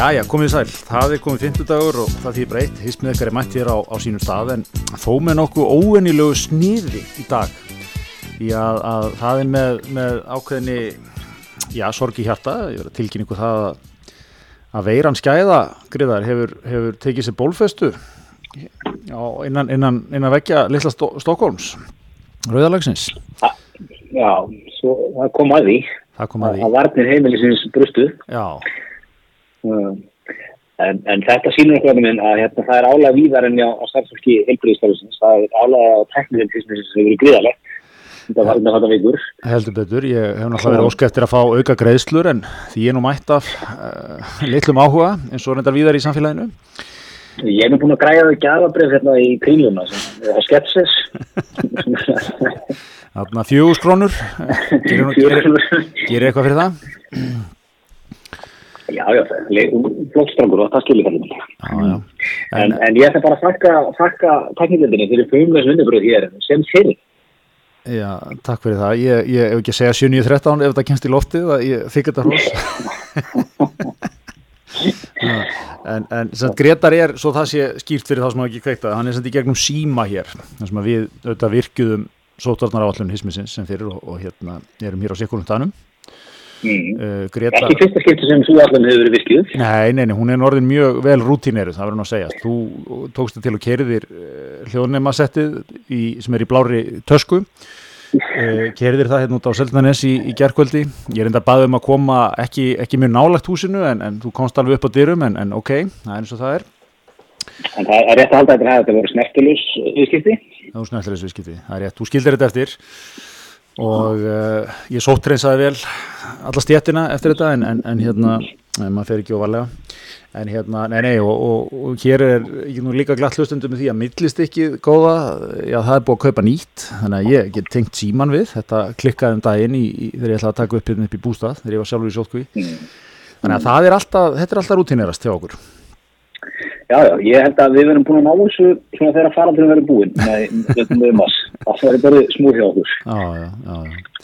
Jæja, komið sæl. Það er komið 50 dagur og það þýr breytt. Hismið ykkar er mætt hér á, á sínum stað en þó með nokkuð óvenilegu sniði í dag. Í að, að það er með, með ákveðinni, já, sorgi hjarta, ég verður tilkynningu það að, að veiran skæða, griðar, hefur, hefur tekið sér bólfestu já, innan, innan, innan vekja litla Stó Stokkólms, Rauðalagsins. Já, svo það kom að því. Það að því. Það varnir heimilisins brustu. Já. En, en þetta sínur okkur minn að hérna, það er álega víðar enn á, á starfsfólki heilbríðistarfisins. Það er álega á tekniðintismisins sem hefur verið gríðalegt. Þetta var undan þetta vikur. Heldur betur, ég hef náttúrulega verið óskæft eftir að fá auka greiðslur en því ég er nú mætt af uh, litlum áhuga eins og reyndar víðar í samfélaginu. Ég er nú búin að græða þau gæðabrið hérna í kringluna, það sketsis. Þarna fjögurskrónur, gerir, gerir, gerir eitthvað fyrir það? Já, já, flottstrangur og það skilir það líka. En, en, ég ætla bara að þakka, þakka teknikildinni fyrir fumleis vinnubröð hér sem fyrir. Já, takk fyrir það. Ég, ég hef ekki að segja 7.13 ef það kemst í loftið að ég þykir þetta hrós. en en sem Gretar er, svo það sé skýrt fyrir það sem hafa ekki kveikta, hann er í gegnum síma hér, þar sem við auðvitað virkuðum sótvarnar áallun hismisins sem fyrir og, og hérna erum hér á sikulum danum. Mm. Uh, Greta... Ekki fyrsta skipti sem þú allan hefur verið virkið Nei, nei, nei, hún er orðin mjög vel rútíneru það verður nú að segja, þú tókst þið til og kerðir uh, hljóðnemasettið sem er í blári tösku. Uh, kerðir það hérna út á Seldanes í, í gerðkvöldi, ég er enda baðið um að koma ekki, ekki mjög nálagt húsinu en, en þú komst alveg upp á dyrum en, en ok það er eins og það er. En það er rétt að halda þetta að þetta voru snertilis viðskipti. Það voru snertilis viðskipti, það er rétt, þú skildir þetta eftir og uh, ég sóttreinsaði vel alla stjættina eftir þetta en, en, en hérna, maður fer ekki óvarlega en hérna, nei nei og, og, og hér er ég nú líka glatt hlustundum með því að millist ekki góða, já það er búið að kaupa nýtt þannig að ég get tengt síman við. Þetta klikkaði um daginn í, í, þegar ég ætlaði að taka upp hérna upp í bústað, þegar ég var sjálfur í sótkví þannig að það er alltaf, þetta er alltaf rútinerast hjá okkur Já, já, ég held að við verðum búin að ná þessu svona þegar faraldurinn verður búin með, mass. Það verður bara smúð hjá okkur. Já, já, já.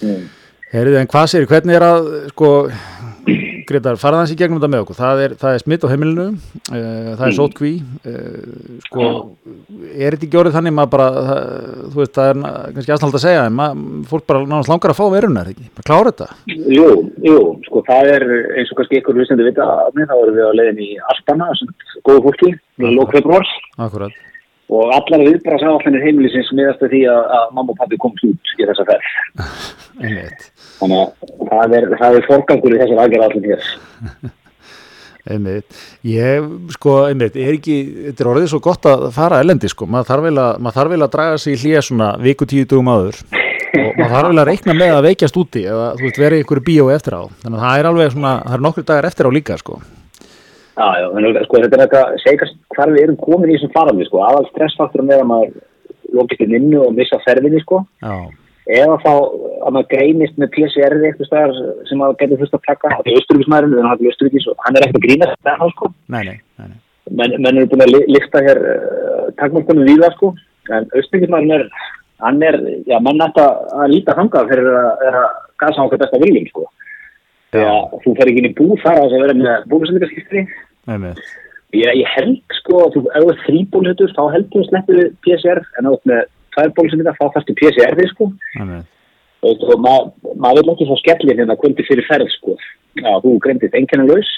Mm. Herrið, en hvað sér, hvernig er að, sko, Gretar, fara þessi gegnum þetta með okkur? Það er, það er smitt á heimilinu, uh, það er mm. sótkví, uh, sko, er þetta ekki orðið þannig maður bara, það, þú veist, það er kannski aðsnáld að segja, en maður, fólk bara náttúrulega langar að fá verunar, ekki? Bara klára þetta? Jú, jú, sko, það er eins og kannski ykkur vissandi vita þá erum við á leiðin í Aspana, góðu fólki, lókveiprórs. Akkurat. Og allar viðbara sáallanir heimilisins miðast því að, að mamma og pabbi komst út í þessa ferð. Þannig að það er, það er forgangur í þessar aðgerða allir hér. einmitt. Ég, sko, einmitt, er ekki, þetta er orðið svo gott að fara elendi, sko. Maður þarf vel að, þarf vel að draga sig í hlýja svona viku tíu dugum áður og maður þarf vel að reikna með að veikjast úti eða, þú veist, verið ykkur bíó eftir á. Þannig að það er alveg svona, það er nokkru dagar eftir á líka, sko. Já, já, en sko, þetta er eitthvað, segast hvar við erum komin í þessum farandi, sko. Aðal stressfaktorum er að maður lókist inn innu og missa ferðinni, sko. Já eða þá að maður greinist með PCR-ið eitthvað staðar sem maður getur fyrst að taka það er að Östuríkis og hann er ekkert að grína þetta sko. Nei, nei, nei. Men, menn eru búin að li lista hér uh, takmálkunum við það sko en Östuríkismæðurinn er, hann er já, mann ætta að líta hangað fyrir að, að gasa á okkur besta viljum sko þegar þú fer ekki inn í bú þar að það verður með búinsendikarskiptri ég, ég held sko ef þú er þrýbólhutur þá heldur þú sleppið PCR en átt með tvær bólusendingar, þá fannst þú PCR-ið sko. Og, og maður ma vil ekki fá skellin hérna kvöldi fyrir ferð sko. Já, þú greintist engjana laus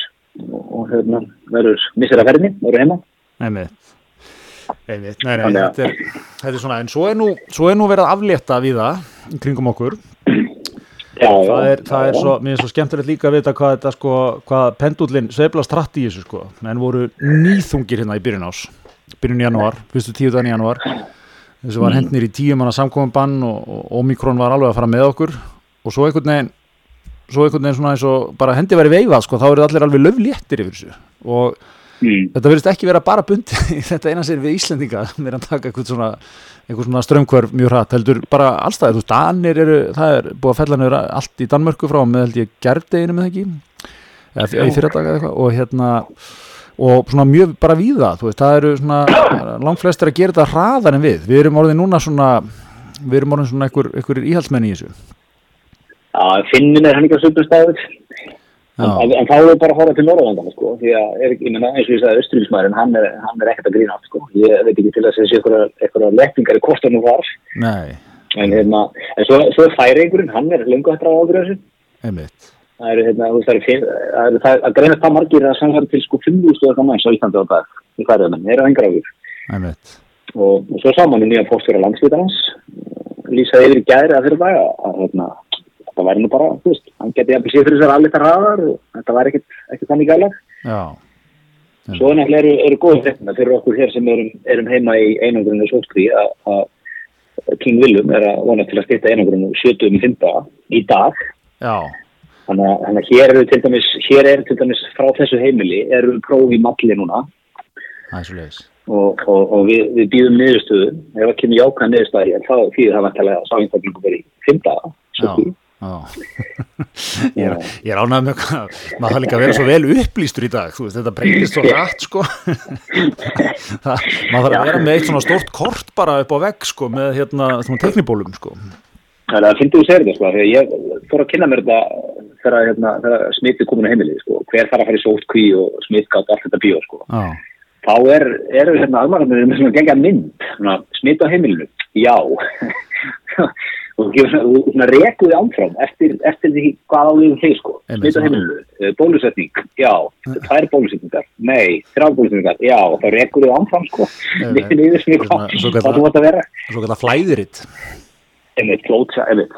og hérna verður missir að ferðinni, verður heima. Nei, nei, nei, nei þetta, er, þetta er svona, en svo er nú, svo er nú verið að aflétta við það kringum okkur já, það er, já, það er svo, mér er svo skemmtilegt líka að vita hvað þetta sko, hvað pendullin sveiflast hratt í þessu sko, en voru nýþungir hérna í byrjun ás, byrjun januar, fyrstu tíu þann í januar þessu var hendnir í tíum manna samkominbann og, og Omikron var alveg að fara með okkur. Og svo einhvern veginn svo einhvern veginn svona eins og bara hendi verið veifað sko, þá eru allir alveg löfléttir yfir þessu. Og mm. þetta verðist ekki vera bara bundi þetta eina sér við Íslendinga með að taka eitthvað svona, svona strömmkvörf mjög hratt, heldur bara allstað þú Danir eru, það er búið að fella nefnir allt í Danmörku frá með held ég gerðdeginu með ekki? Eða í fyrirdaga eitthvað. Og hérna og svona mjög bara víða veist, það eru svona langt flestir að gera þetta hraðar en við, við erum orðin núna svona við erum orðin svona einhver, einhver íhaldsmenn í þessu. Já, finnin er hann ekki á söpum staður En, en, þá er bara að horfa til Norðurlandana sko, því að er, menna eins og ég sagði Östurísmærin, hann er, hann er ekkert að grína sko. ég veit ekki til að segja eitthvað leppingar í kostanum var nei, en, hérna, en svo, svo er færingurinn, hann er lengu eftir að ábyrja þessu það eru hérna, það það það að greina það margir að samfæra til sko 5.000 eitthvað manns á Íslandi á dag í færiðum, þeir eru hengar áður einmitt, og, og svo sá manni nýja póstfjör á landsvítarans lýsa yfir í gæri að fyrir dag að, að þetta væri nú bara, þú veist, hann geti jafnvel séð fyrir sér allir það hraðar og þetta væri ekkit þannig gælag já, Svo náttúrulega eru, eru góð fréttina fyrir okkur hér sem erum, erum heima í einangrunni sótkví að King Willum er að vona til að stýta einangrunni 70 í 5 í dag. já, Þannig að, hér eru til dæmis, hér eru til dæmis frá þessu heimili, eru próf í malli núna. Það er svo leiðis og, og, og við, við býðum niðurstöðu. Ef það kemur jákvæða niðurstöðu þá þýðir það vantilega að sáinstaklingu verið í 5 daga. ég er, er ánægð með hvað maður það líka að vera svo vel upplýstur í dag þú veist, þetta breytist svo rætt sko. Það, maður þarf að vera með eitt svona stórt kort bara upp á vegg sko með hérna svona teknibólum sko. Það er að finnst þú segir þetta sko, þegar ég fór að kynna mér þetta þegar, hérna, þegar smitið komin á heimilið sko, hver þarf að fara í sótkví og smitgátt allt þetta bíó sko. já, þá er, eru hérna almanarnir með svona gengja mynd, svona smit á heimilinu, já. Og rekuði ámfram eftir, eftir því hvað á við þeir sko. Einmitt, Smit á svona. heimilinu, eh, bólusetning, já, tvær bólusetningar, nei, þrjá bólusetningar, já, þá rekuði ámfram sko. Vittin yfir sem Svona- hvað hvað þú vart að vera. svo kallar flæðiritt Einmitt, klótsa, einmitt,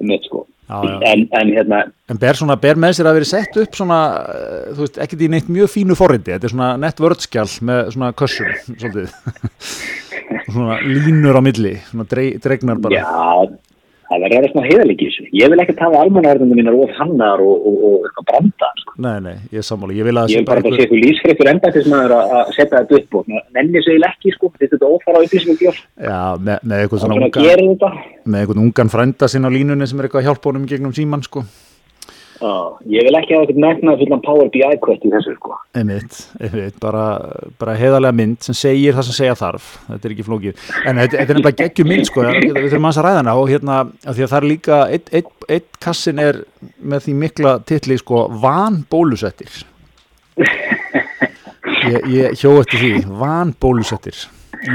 einmitt sko. Já, já. En, en hérna, en ber svona, ber með sér að vera sett upp svona, eh, þú veist, ekkert í neitt mjög fínu forrindi, þetta er svona nett vördskjál með svona kössum, svona línur á milli svona dreg, dregnar bara. Já, það verður að vera í þessu. Ég vil ekki hafa almannaverðinu mínar of hannar og, og, og eitthvað branda. Sko. nei, nei, ég er sammála, ég vil að Ég bara sé eitthvað lísfrektur embættismæður að að setja þetta upp og nenni sig ekki, sko. Þetta er á upplýsingugjöf. já, með, með eitthvað Svona svona svona unga, gerir þetta. með einhvern ungan frænda sinn á línunni sem er eitthvað að hjálpa honum gegnum síman sko. Já, ég vil ekki hafa eitthvað megna fullan Power BI kvöld í þessu, sko. einmitt, einmitt bara, bara heiðarlega mynd sem segir það sem segja þarf. Þetta er ekki flókið, en þetta, þetta er nefnilega geggjum mynd sko, við þurfum að ræða hana. Og hérna, því að það er líka eitt, eitt, eitt kassin er með því mikla titli sko, van bólusettir ég, ég hjó eftir því van bólusettir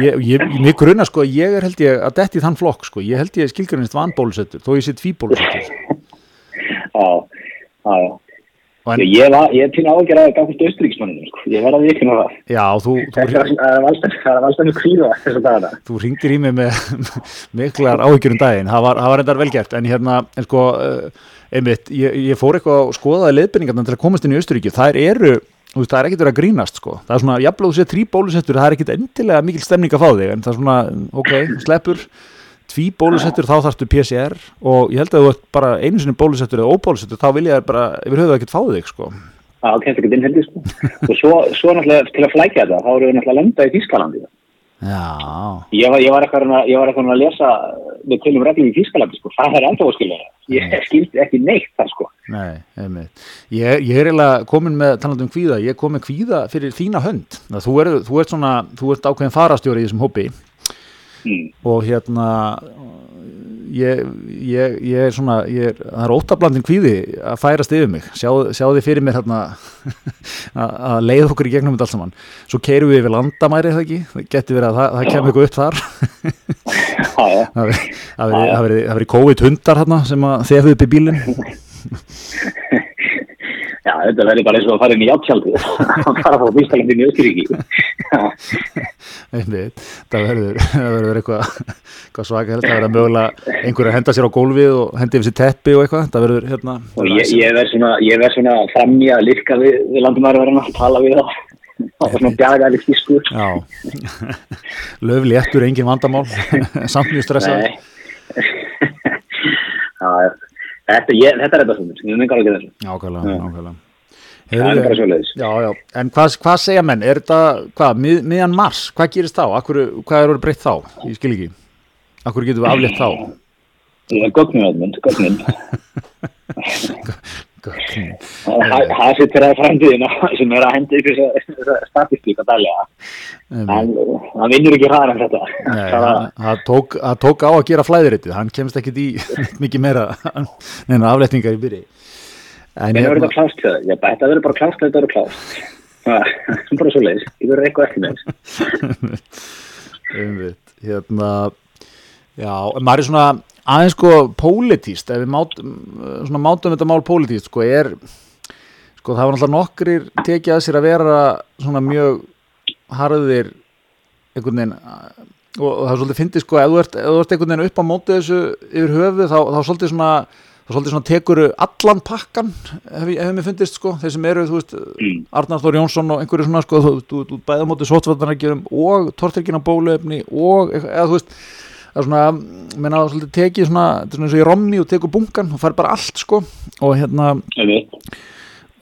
ég, ég, mig grunna sko, ég er held ég að detti þann flokk sko, ég held ég skilgrunist van bólusettur, þó ég sé tví bólusettur Já, já, já. En, Ég, er pínu ágjör að gafast austuríksmanninu, sko. Ég verði að vikna það. já, þú, það er það mjög kvíða þess að dagana. þú ringdir í mig með miklar áhyggjur um daginn, það var, það var endar velgert en hérna, en sko uh, einmitt, ég, ég fór eitthvað að skoða leiðbendingarna til að komast inn í Austuríki, þær eru þú veist, það er ekkert verið að grínast sko það er svona, jafnlega þú sé trí bólusettur, það er ekkert endilega mikil stemning að fá þig, en það er svona ok, sleppur, tví bólusettur þá þarftu PCR og ég held að þú ert bara einu sinni bólusettur eða óbólusettur þá vilja þær bara yfir höfuð ekkert fá þig sko Það kemst ekki inn heldur, sko. og svo, svo náttúrulega til að flækja þetta, þá eru við náttúrulega lenda í Þýskalandi. Já, Ég var, ég var eitthvað að, ég var eitthvað að lesa með tölum reglum í Þýskalandi, sko. Það er ennþá óskilja. Ég skildi ekki neitt þar, sko. Nei, einmitt. Ég, ég er eiginlega komin með talandi um kvíða, ég er komin kvíða fyrir þína hönd. Það, þú, er, þú ert svona, þú ert ákveðin farastjóri í þessum hópi Mm. og hérna ég, ég, ég er svona, ég er, það er óttablandin kvíði að færast yfir mig. Sjá, sjá þið fyrir mér hérna að leiða okkur í gegnum þetta allt saman. Svo keirum við yfir landamæri það ekki, það getur verið að það, það kemur eitthvað upp þar. Það veri- það veri- það veri- það verið COVID hundar hérna sem að þefuð upp í bílinn. Já, þetta verður bara eins og að fara inn í áttjaldið. að fara frá Þýskalandi inn í Östuríki. Það verður, það eitthvað, eitthvað svaka það verður mögulega einhver að henda sér á gólfið og hendi yfir sér teppi og eitthvað, það verður hérna Og ég, ég verð svona, svona fram í að lirka við, við landumæriverðina, tala við það. Það var svona bjagaðið fískur. Já, löfli eftir engin vandamál, samt mjög stressað. Nei. Þetta, ég, þetta er þetta svona, ég mengar ekki þessu. Ákvæðlega, ákvæðlega. Það er bara svoleiðis. Já, já, en hvað, hvað segja menn, er þetta, hvað, mið, miðjan mars, hvað gerist þá, Akkur, hvað er orðið breytt þá, ég skil ekki, akkur getum við aflétt þá? Það er Það það sittir að framtíðina sem er að henda ykkur statistík að dælega. En hann vinnur ekki hraðar en þetta. Það tók, tók á að gera flæðiritið, hann kemst ekkit í mikið meira neina afletningar í byrji. En það verður hérna, þetta klást það. Bara, þetta verður bara klást, þetta verður klást. Það bara svo leiðis. Ég verður eitthvað eftir með einmitt, hérna, já, maður er svona aðeins sko pólitíst, ef við svona mátum þetta mál pólitíst, sko, er, sko, það var náttúrulega nokkrir tekið að sér að vera svona mjög harðir einhvern veginn og, og það svolítið fyndið sko, ef þú ert, ef þú ert einhvern veginn upp á mótið þessu yfir höfuð, þá, þá svolítið svona þá svolítið svona tekuru allan pakkan hef, hefur mér fundist sko, þeir sem eru þú veist, Mm. Arnar Þór Jónsson og einhverju svona sko, þú, þú, þú bæða á mótið sótvarnargerum og tortilkina bóluefni og eða þú veist það er svona, menna það svolítið tekið svona, þetta er svona eins og í rommi og tekur bunkan og fær bara allt sko og hérna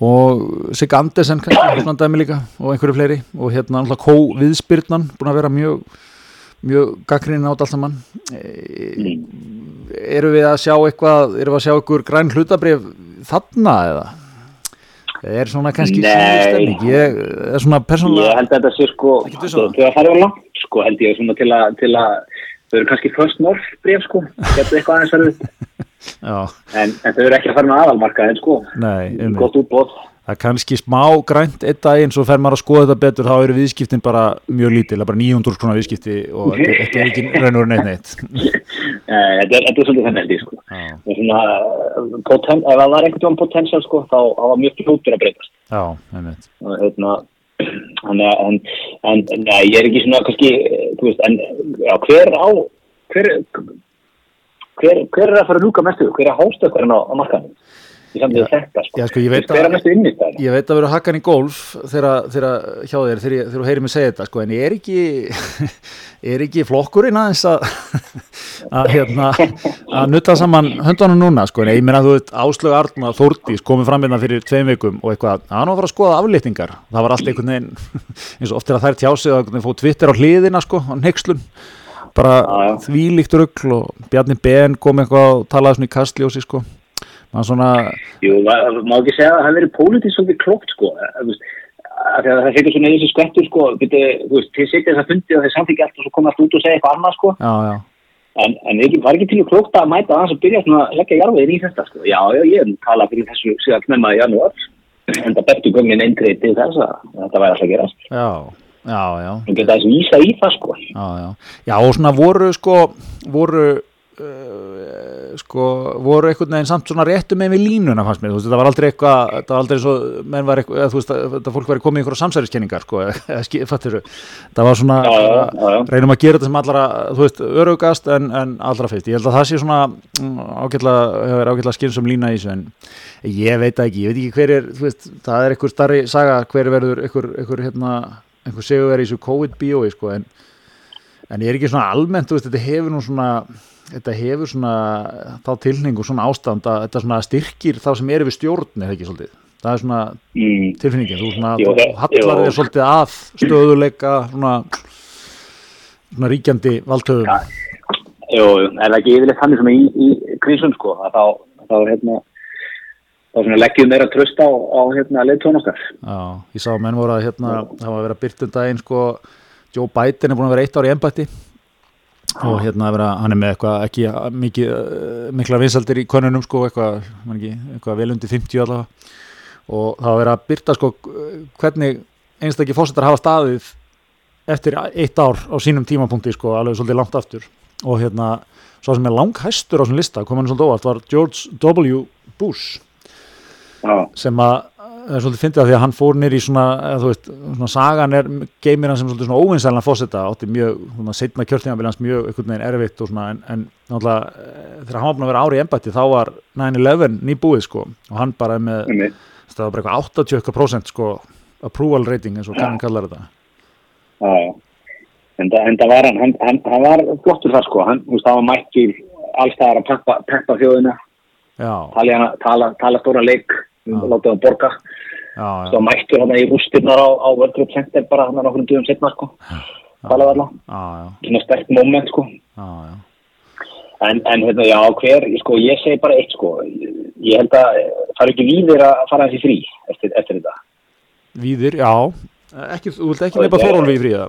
og Sigga Andersen kannski, líka og einhverju fleiri og hérna alltaf Kó Viðspyrnan búin að vera mjög mjög gaggrinni át allt saman e, Mm. eru við að sjá eitthvað eru við að sjá eitthvað græn hlutabrif þarna eða er svona kannski Nei. ég er svona Ég persónulega held að þetta sé sko, Ekki viss um það. það fara langt, sko, held ég svona til að, þau eru kannski first north bref, sko, getur eitthvað aðeins verið, en, en þau eru ekki að fara með aðalmarkaðin, sko, nei, gott útbóð. það er kannski smá grænt einn daginn svo fer maður að skoða þetta betur þá eru viðskiptin bara mjög lítil, bara 900 svona viðskipti og þetta er ekki raun og neitt neitt. Þetta er, svolítið held ég, sko. poten, ef það var einhvern veginn potential, sko, þá var mjög fljótur að breytast. já, einmitt. Og, Hérna, þannig að, en, en, nei, ég er ekki svona, kannski, þú veist, en, já, hver á, hver, hver, hver er að fara að lúka mestu, hver er hástökkurinn á, á markaðinu? Í samtíð þetta, sko. Já, sko, ég veit að- innistæðin? Ég veit að vera hakkan í golf þegar, hjá þér, þegar, þú heyrir mig segja þetta, sko, en ég er ekki, er ekki flokkurinn aðeins að, að, hérna, að nutta saman höndunum núna, sko, en ég meina, þú veit, Áslög Arna Þórdís komið fram hérna fyrir tveim vikum og eitthvað, hann var að fara að skoða aflýtingar, það var allt einhvern veginn, eins og oft er að þær tjásið að fóð Twitter á hliðina, sko, á nexlun, bara þvílíkt rugl og Bjarni Ben kom eitthvað og talaði svona í kastljósi, sko, svona, Jú, það má ekki segja að það hafi verið pólitísk svolítið klókt, sko, að það setur svona í þessi skvettur, sko, byrju, þú veist, þið setja þess að fundi og þeir samþykja allt og svo koma allt út og segja eitthvað annað, sko, já, já, en, en ekki, var ekki til að klókta að mæta að byrja svona að leggja jarfiðin í þetta, sko, já, já, ég talað fyrir þessu síðan knemma í janúar, en það bestu gömmin eindrið til þess að þetta væri alltaf að gerast, já, já, já. þú geta þess vísa í það, sko, já, já. já, og svona voru sko, voru uh, sko, voru einhvern veginn samt svona réttu með við línuna fannst mér, þú veist, þetta var aldrei eitthvað þetta var aldrei svo, menn var eitthvað, þú veist, að- þetta fólk var komið í einhverja samsæriskenningar, sko fattir þú, það var svona Já, já, já, reynum að gera þetta sem allra, þú veist, örugast en, en allra fyrst, ég held að það sé svona ágætlega, hefur ágætlega skynsum lína í þessu, en ég veit það ekki. Ég veit ekki hver er, þú veist, það er einhver starri saga, hver verður, einhver, einhver hérna, einhver er þetta hefur svona, þá tilningu, svona ástand að þetta svona styrkir þá sem eru við stjórn eða ekki svolítið. Það er svona mm, tilfinningin, þú svona, þú það- hallar þér svolítið að stöðuleika, svona, svona ríkjandi valdhöfum. Ja. jú, er það ekki yfirleitt þannig sem í, í krísum, sko, að þá, þá, hérna, þá svona leggjum meira tröst á, á hérna, leittónastar. Já, ég sá að menn voru að hérna, það var að vera byrtun daginn, sko, Joe Biden er búin að vera eitt ár í embætti og hérna vera, hann er með eitthvað ekki mikið, eh, mikla vinsaldir í konunum sko, eitthvað, ekki, eitthvað vel undir 50 allavega. Og það var að vera að byrta sko hvernig einstakki fórsetar hafa staðið eftir eitt ár á sínum tímapunkti sko, alveg svolítið langt aftur. Og hérna, svo sem er langhæstur á þessum lista, kom hann svolítið óvart, var George W. Bush Já, sem að er svolítið fyndið af því að hann fór nýr í svona, þú veist, svona sagan er geimir hann sem svolítið svona óvinsælan fósetta átti mjög, svona setna kjörtíðanbílans mjög einhvern veginn erfitt og svona en, en náttúrulega eh, þegar hann var búin að vera ári í embætti þá var 9-11 nýbúið sko og hann bara með, það var bara eitthvað 80% sko approval rating eins og kannan kallar þetta. Já, já. En það, það var hann, hann, hann, hann var flottur þar sko, hann, þú veist, það var mættur allstæðar að peppa, peppa þjóðina, tala, tala stóra leik, Já. láta það borga, já, mættur hann í rústirnar á, á World Trade Center bara hann okkur um dugum setna sko, tala var svona sterk moment sko. já, já. En, en hérna, já, hver, sko, ég segi bara eitt sko, ég held að það er ekki víðir að fara þessi frí eftir, eftir þetta. Víðir, já ekki, þú vilt ekki nefna Þórólfi í fríða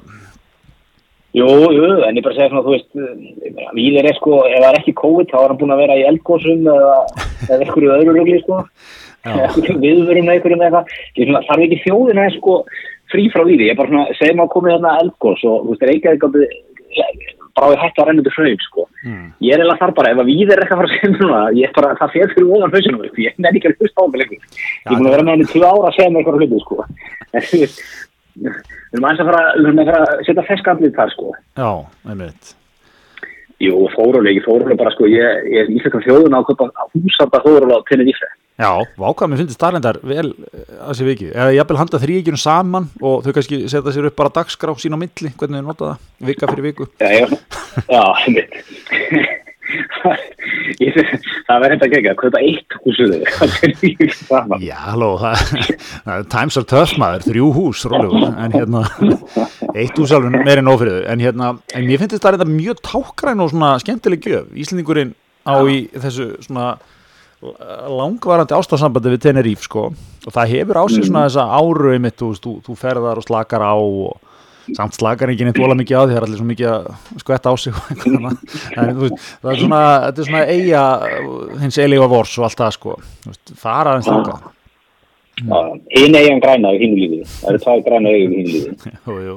Jú, jú, en ég bara segja svona, þú veist, Víðir er sko, ef það er ekki COVID, þá er hann búin að vera í eldgósum eða, eða einhverju öðru rugli, sko. viðvörum með einhverjum eða eitthvað, þarf ekki þjóðina eða sko frí frá því, ég er bara svona, segjum að komið þarna eldgós og þú veist, Reykjavík bara á ég hætti að renna út hraun sko. Mm. ég er eiginlega þar bara, ef að við er eitthvað að fara að segja núna, ég er bara, það fyrir fyrir ofan hausinum upp, ég nefn ekki að hlusta á mig lengur ég er búin að vera með henni tvö ára að segja mér eitthvað hluti sko. Við erum aðeins að fara, við að fara að setja feskandlið þar sko Já, einmitt Jú, fóruleg, fóruleg bara sko, ég, er íslenska þjóðun á að húsanda fóruleg á Tenerife. Já, vákvað mér finnst starlendar vel eh, að sé vikið, eða jafnvel handa þrýgjum saman og þau kannski setja sér upp bara dagskrá sín á milli, hvernig þau nota það, vika fyrir viku. Já, já, já, einmitt. Ég, það verður þetta ekki að kaupa eitt húsuðu á Tenerife saman. Já, halló, það, það er times are tough maður, þrjú hús, rólegur, en hérna, eitt hús alveg meiri nófriðu, en hérna, en mér finnst þetta reynda mjög tákgræn og svona skemmtileg gjöf, Íslendingurinn á í þessu svona langvarandi ástafsambandi við Tenerife, sko, og það hefur á sig svona þessa áru einmitt, þú, þú, þú ferðar og slakar á og samt slakar ekki neitt vola mikið á því það er allir svo mikið að skvetta á sig þú veist, það er svona er svona eiga hins eilífa vors og allt það sko, veist, fara aðeins þanga Einu eigin græna í hínu lífi. Það eru tvær græna eigin í hínu lífi.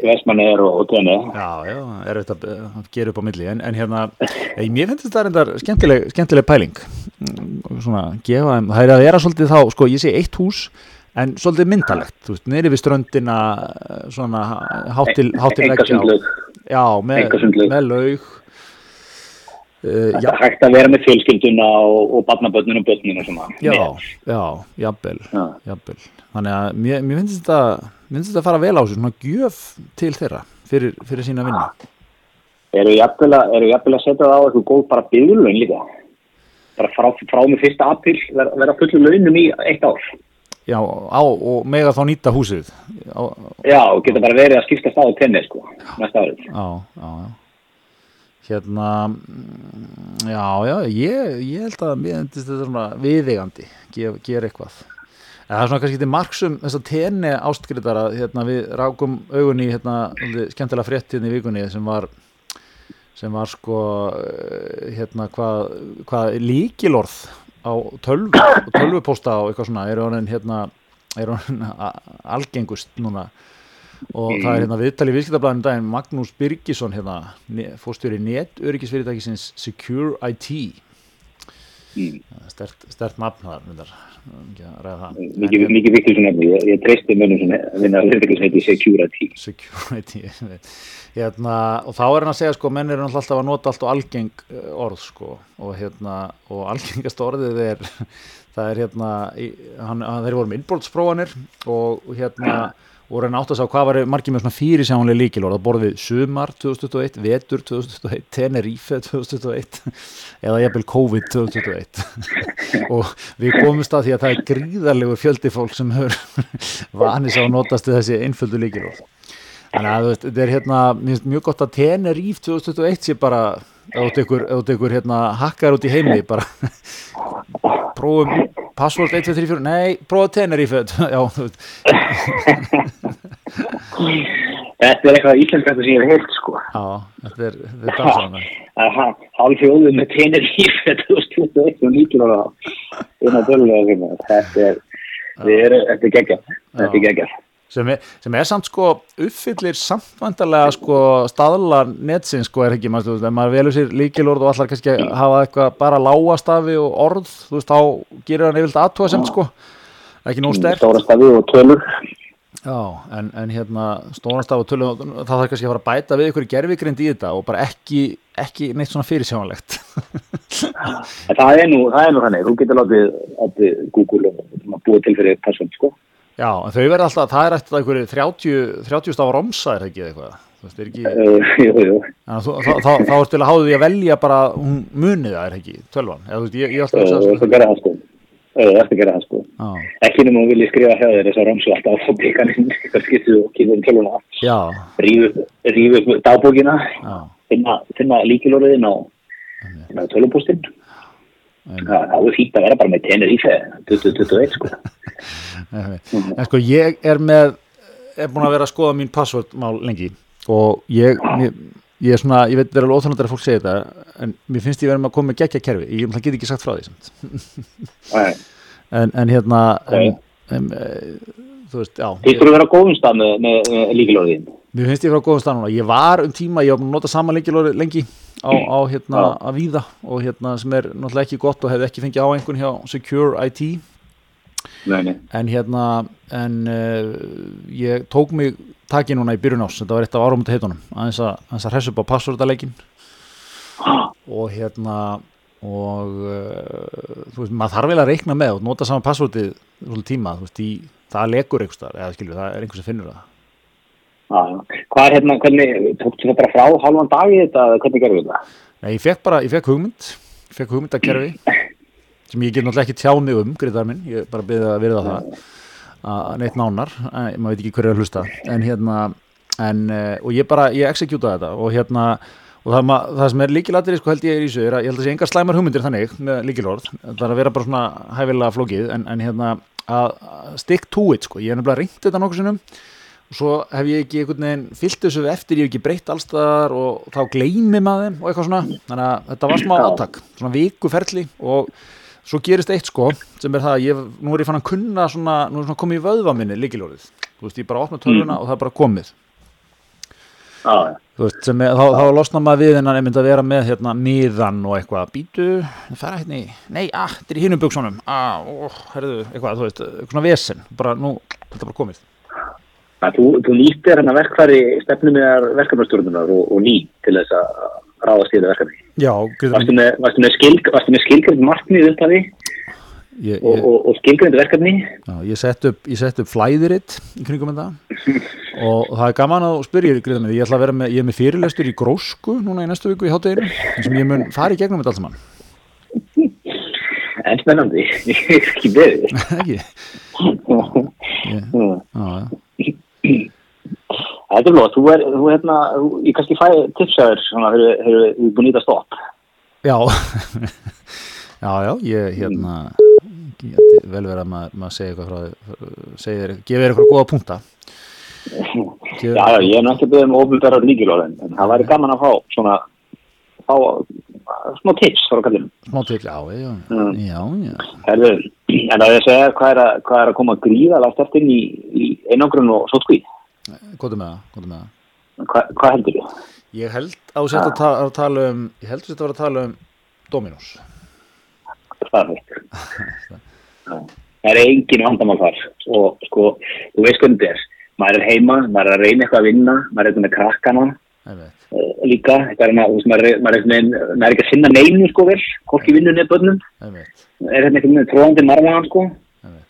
Vestmann er og, Tenni. já, já, er þetta að gera upp á milli. En, en hérna, ég, mér finnst þetta reyndar skemmtileg, skemmtileg pæling. Mm, svona, gefa þeim, það er að vera svolítið þá, sko, ég sé eitt hús en svolítið myndalegt, þú veist, neyri við ströndina svona hátil, hátil veggja. á- já, með, með laug uh, Það já, er hægt að vera með fjölskylduna og, og barnabötnin og bötnin og svona. já, Með. já, jafnvel Já. jafnvel, þannig að mér, mér finnst þetta finnst þetta að fara vel á sig, svona gjöf til þeirra, fyrir, fyrir sína vinna Eru jafnvel að, að setja það á eitthvað góð bara byggðlaun líka? Bara frá, frá með fyrsta apríl vera, vera fullum launum í eitt ár. já, á, og mega þá nýta húsið á, Já, og geta bara verið að skipta stað á tenni, sko, næsta árið. já, já, já hérna mm, já, já, ég, ég held að mér finnst þetta svona viðeigandi gera gef eitthvað. En það er svona kannski til marksum þess að tenni ástgriðar að hérna, við rákum augunni hérna, skemmtilega frétt hérna í vikunni sem var sem var sko eh, hérna hvað, hvað líkilorð á tölvu og tölvupósta og eitthvað svona er honin hérna er honin algengust núna og það er hérna viðtali í viðskiptablaðinu daginn. Magnús Birgisson hérna fórstjóri netöryggisfyrirtækisins Secure IT Mm. stert, stert nafn þar myndar, ekki að ræða það. Mikið, mikið vikið svona, ég, ég treysti mönnum sem vinna að verða sem heiti Security. security hérna, og þá er hann að segja sko menn náttúrulega alltaf að nota allt og algeng eh, orð sko. Og hérna og algengast orðið er það er hérna hann, þeir voru með innbóltsprófanir og hérna og reyna átt að sá hvað var margir með svona fyrirsjánlega líkilorð að borðið sumar 2021, vetur 2021, Tenerife 2021 eða jafnvel COVID 2021 og við komumst að því að það er gríðarlegu fjöldi fólk sem hefur vanis á við þessi einföldu líkilorð þannig að þetta er hérna mjög gott að Tenerife 2021 sé bara, ef þú tekur hérna hakkar út í heimi bara prófum password 1, 2, 3, 4, nei, prófa Tenerife já, Þetta er eitthvað íslenska sem ég hef heilt, sko. Já, þetta er, dansaðan hálf fjóðum með Tenerife 2021 og líkir á það. Inn á döllega hérna. Þetta er, þetta er geggjað. Þetta er geggjað. Sem er, sem er samt sko uppfyllir samtvandarlega sko staðla netsins sko er ekki maður, ef maður velur sér líkilorð og allar kannski hafa eitthvað bara lágastafi og orð, þú veist, þá gerir hann yfirlega aðtóðasemt sko ekki nóg sterk Stóra stafi og tölur. Já, en, en hérna stórnastaf og tölum, það þarf kannski að fara að bæta við ykkur gerfigrind í þetta og bara ekki, ekki neitt svona fyrirsjánlegt En það er nú, það er nú þannig. Þú getur látið, Google að búa til fyrir persón, sko. Já, en þau verða alltaf, það er eftir einhverju 30, 30 stafa romsa er það ekki eitthvað? Veist, er ekki þú- þá, þá, þá er til að háðu því að velja bara hún munið það er ekki, tölvan? Eða þú veist, ég, ég alltaf Uh, að Þú ert að gera það, sko. Uh, Þú ert að gera það, sko. Já, Ekki nema þú viljið skrifa hjá þér þess að romsu alltaf á bíkaninn, eitthvað skiptið og kýður um Rífu rífu upp dagbókina, finna, finna líkilorðin á, en, Það það er fínt að vera bara með Tenerife 2021 sko. en sko ég er með er búin að vera að skoða mín passwordmál lengi. Og ég mér, ég er svona, ég veit það er alveg óþjóðanlega að fólk segja þetta en mér finnst ég verið með að koma með geggja kerfi ég get ekki sagt frá því en, en hérna en, en, e, þú veist, já. Þið þurfum að vera á góðum stað með, með, með líkilóðin. Mér finnst ég frá góðum stað núna. Ég var um tíma, ég búin að nota sama leikilóri lengi á, á hérna að víða. Og hérna sem er náttúrulega ekki gott og hefði ekki fengið á einhvern hjá Secure IT Nei, nei. en hérna en uh, ég tók mig taki núna í byrjun ás, þetta var eitt af áramönda heitunum aðeins að, að hressa upp á passvörðaleikin og hérna og uh, þú veist, maður þarf vel að reikna með og nota sama passvörðið svolítið tíma, þú veist, í, það lekur einhverstaðar, eða skilju, það er einhver sem finnur það. Hvað er hérna, hvernig, tókstu það bara frá hálfan dag í þetta, hvernig gerðu þetta? Nei, ég fekk bara, ég fekk hugmynd ég fekk hugmynd að kerfi sem ég get náttúrulega ekki tjáni um, greiðar minn ég bara byrði að verða það að neitt nánar, en, maður veit ekki hverju er að hlusta. En hérna en, eh, og ég bara, ég executaði þetta og hérna og það, það sem er líkilatri sko held ég er í er að ég held að sé engar slæmar hugmyndir þannig með líkilorð, það er að vera bara svona hæfilega flókið, en, en hérna að stick to it sko, ég hef nefnilega reynt þetta nokkuð sinnum og svo hef ég ekki einhvern veginn fyllt þessu eftir, ég hef ekki breytt allstaðar og þá gleymi maður og eitthvað svona. Þannig að þetta var smá Já. átak svona vikuferli og svo gerist eitt sko sem er það að ég, nú er ég fann að kunna svona, nú er svona komið í vöðva minni líkilórið, þú veist, ég bara opna tölvuna og það er bara komið, Já, já. þú veist, sem er, þá, þá losna maður við en að einmitt að vera með hérna miðan og eitthvað, býtu fara hérna í, nei, ah, þetta er í hinum buksunum ah, ó, herðu, eitthvað, þú veist eitthvað svona vesen, bara nú, þetta er bara komið. Það, þú, þú nýttir hérna verkfæri stefnum með verkefnastjórnunar og, og ný til þess að ráðast í þetta verkefni. Já, Varstu Guðrún, með, varstu með, skilg, varstu með skilgrind markmið upphafi ég, og, ég, og, og skilgrind verkefni? Já, ég sett upp, ég sett upp flæðiritt í kringum þetta og það er gaman að spyrja mig, ég ætla að vera með, ég er með fyrirlestur í grósku núna í næstu viku í hátteginu sem ég mun fara í gegnum þetta allt saman En spennandi, ég er ekki beðið. ekki? Já, já. Þetta er blóð, þú er, þú hérna, ég kannski fæ tipsaður svona, hefur við búin í þetta stopp. já, já, já, ég hérna ég vel verið að maður, maður segja eitthvað frá því segir, gefið eitthvað góða punkta Já, já, ég er náttúrulega beðið um óbyrðarar líkilóðin, en það væri gaman að fá svona, fá smá tips frá kallinu. smá til, já, já, Mm. já, já. Herðu, en að ég segja hvað er að, hvað er að koma gríðalega stert inn í, í einangrun og sótkví? Góðu með það, góðu með það Hva, hvað heldur þú? ég held að þú sett að, að tala um ég held að þetta var að tala um Dominos Það er veikt. Það er engin vandamál þar og sko, þú veist hvernig þetta er. Maður er heima, maður er að reyna eitthvað að vinna, maður er eitthvað með krakkana uh, líka. Þetta er, maður er, maður er, er ekki að sinna neinu sko vel, hvorki vinnunni eða bönnum. Er hérna eitthvað með tróðandi marmaðan sko.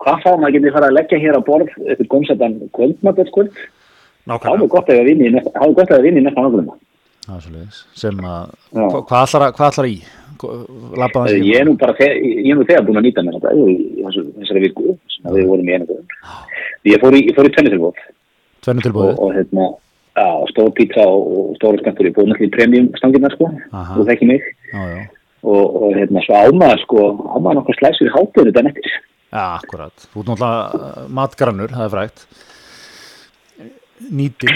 Hvað þá, maður getur fara að leggja hér á borð eitthvað gómsættan kvöldmatöldskvöld. Nákvæmlega. Er gott að það vinni í næsta- er að það er svoleiðis, sem að, hva, hvað hvað ætlar í? Labbaðan Eh, Ég er nú bara, ég er nú þegar búin að nýta mér þetta þessari viku sem að við vorum í einu Ég fór í, ég fór í tennisilbóð Tvennu og, og hérna, já, stór pizza og, stóru skemmtur, ég búið náttúrulega í premium stanginnar sko, Aha. þú þekki mig. Já, já, og, og hérna, svo ámaður sko, ámaður nokkuð slæsir í hátíðinu þetta nettir. já, akkurat. Þú ert náttúrulega uh, matgrannur, það er frægt. Nýtir,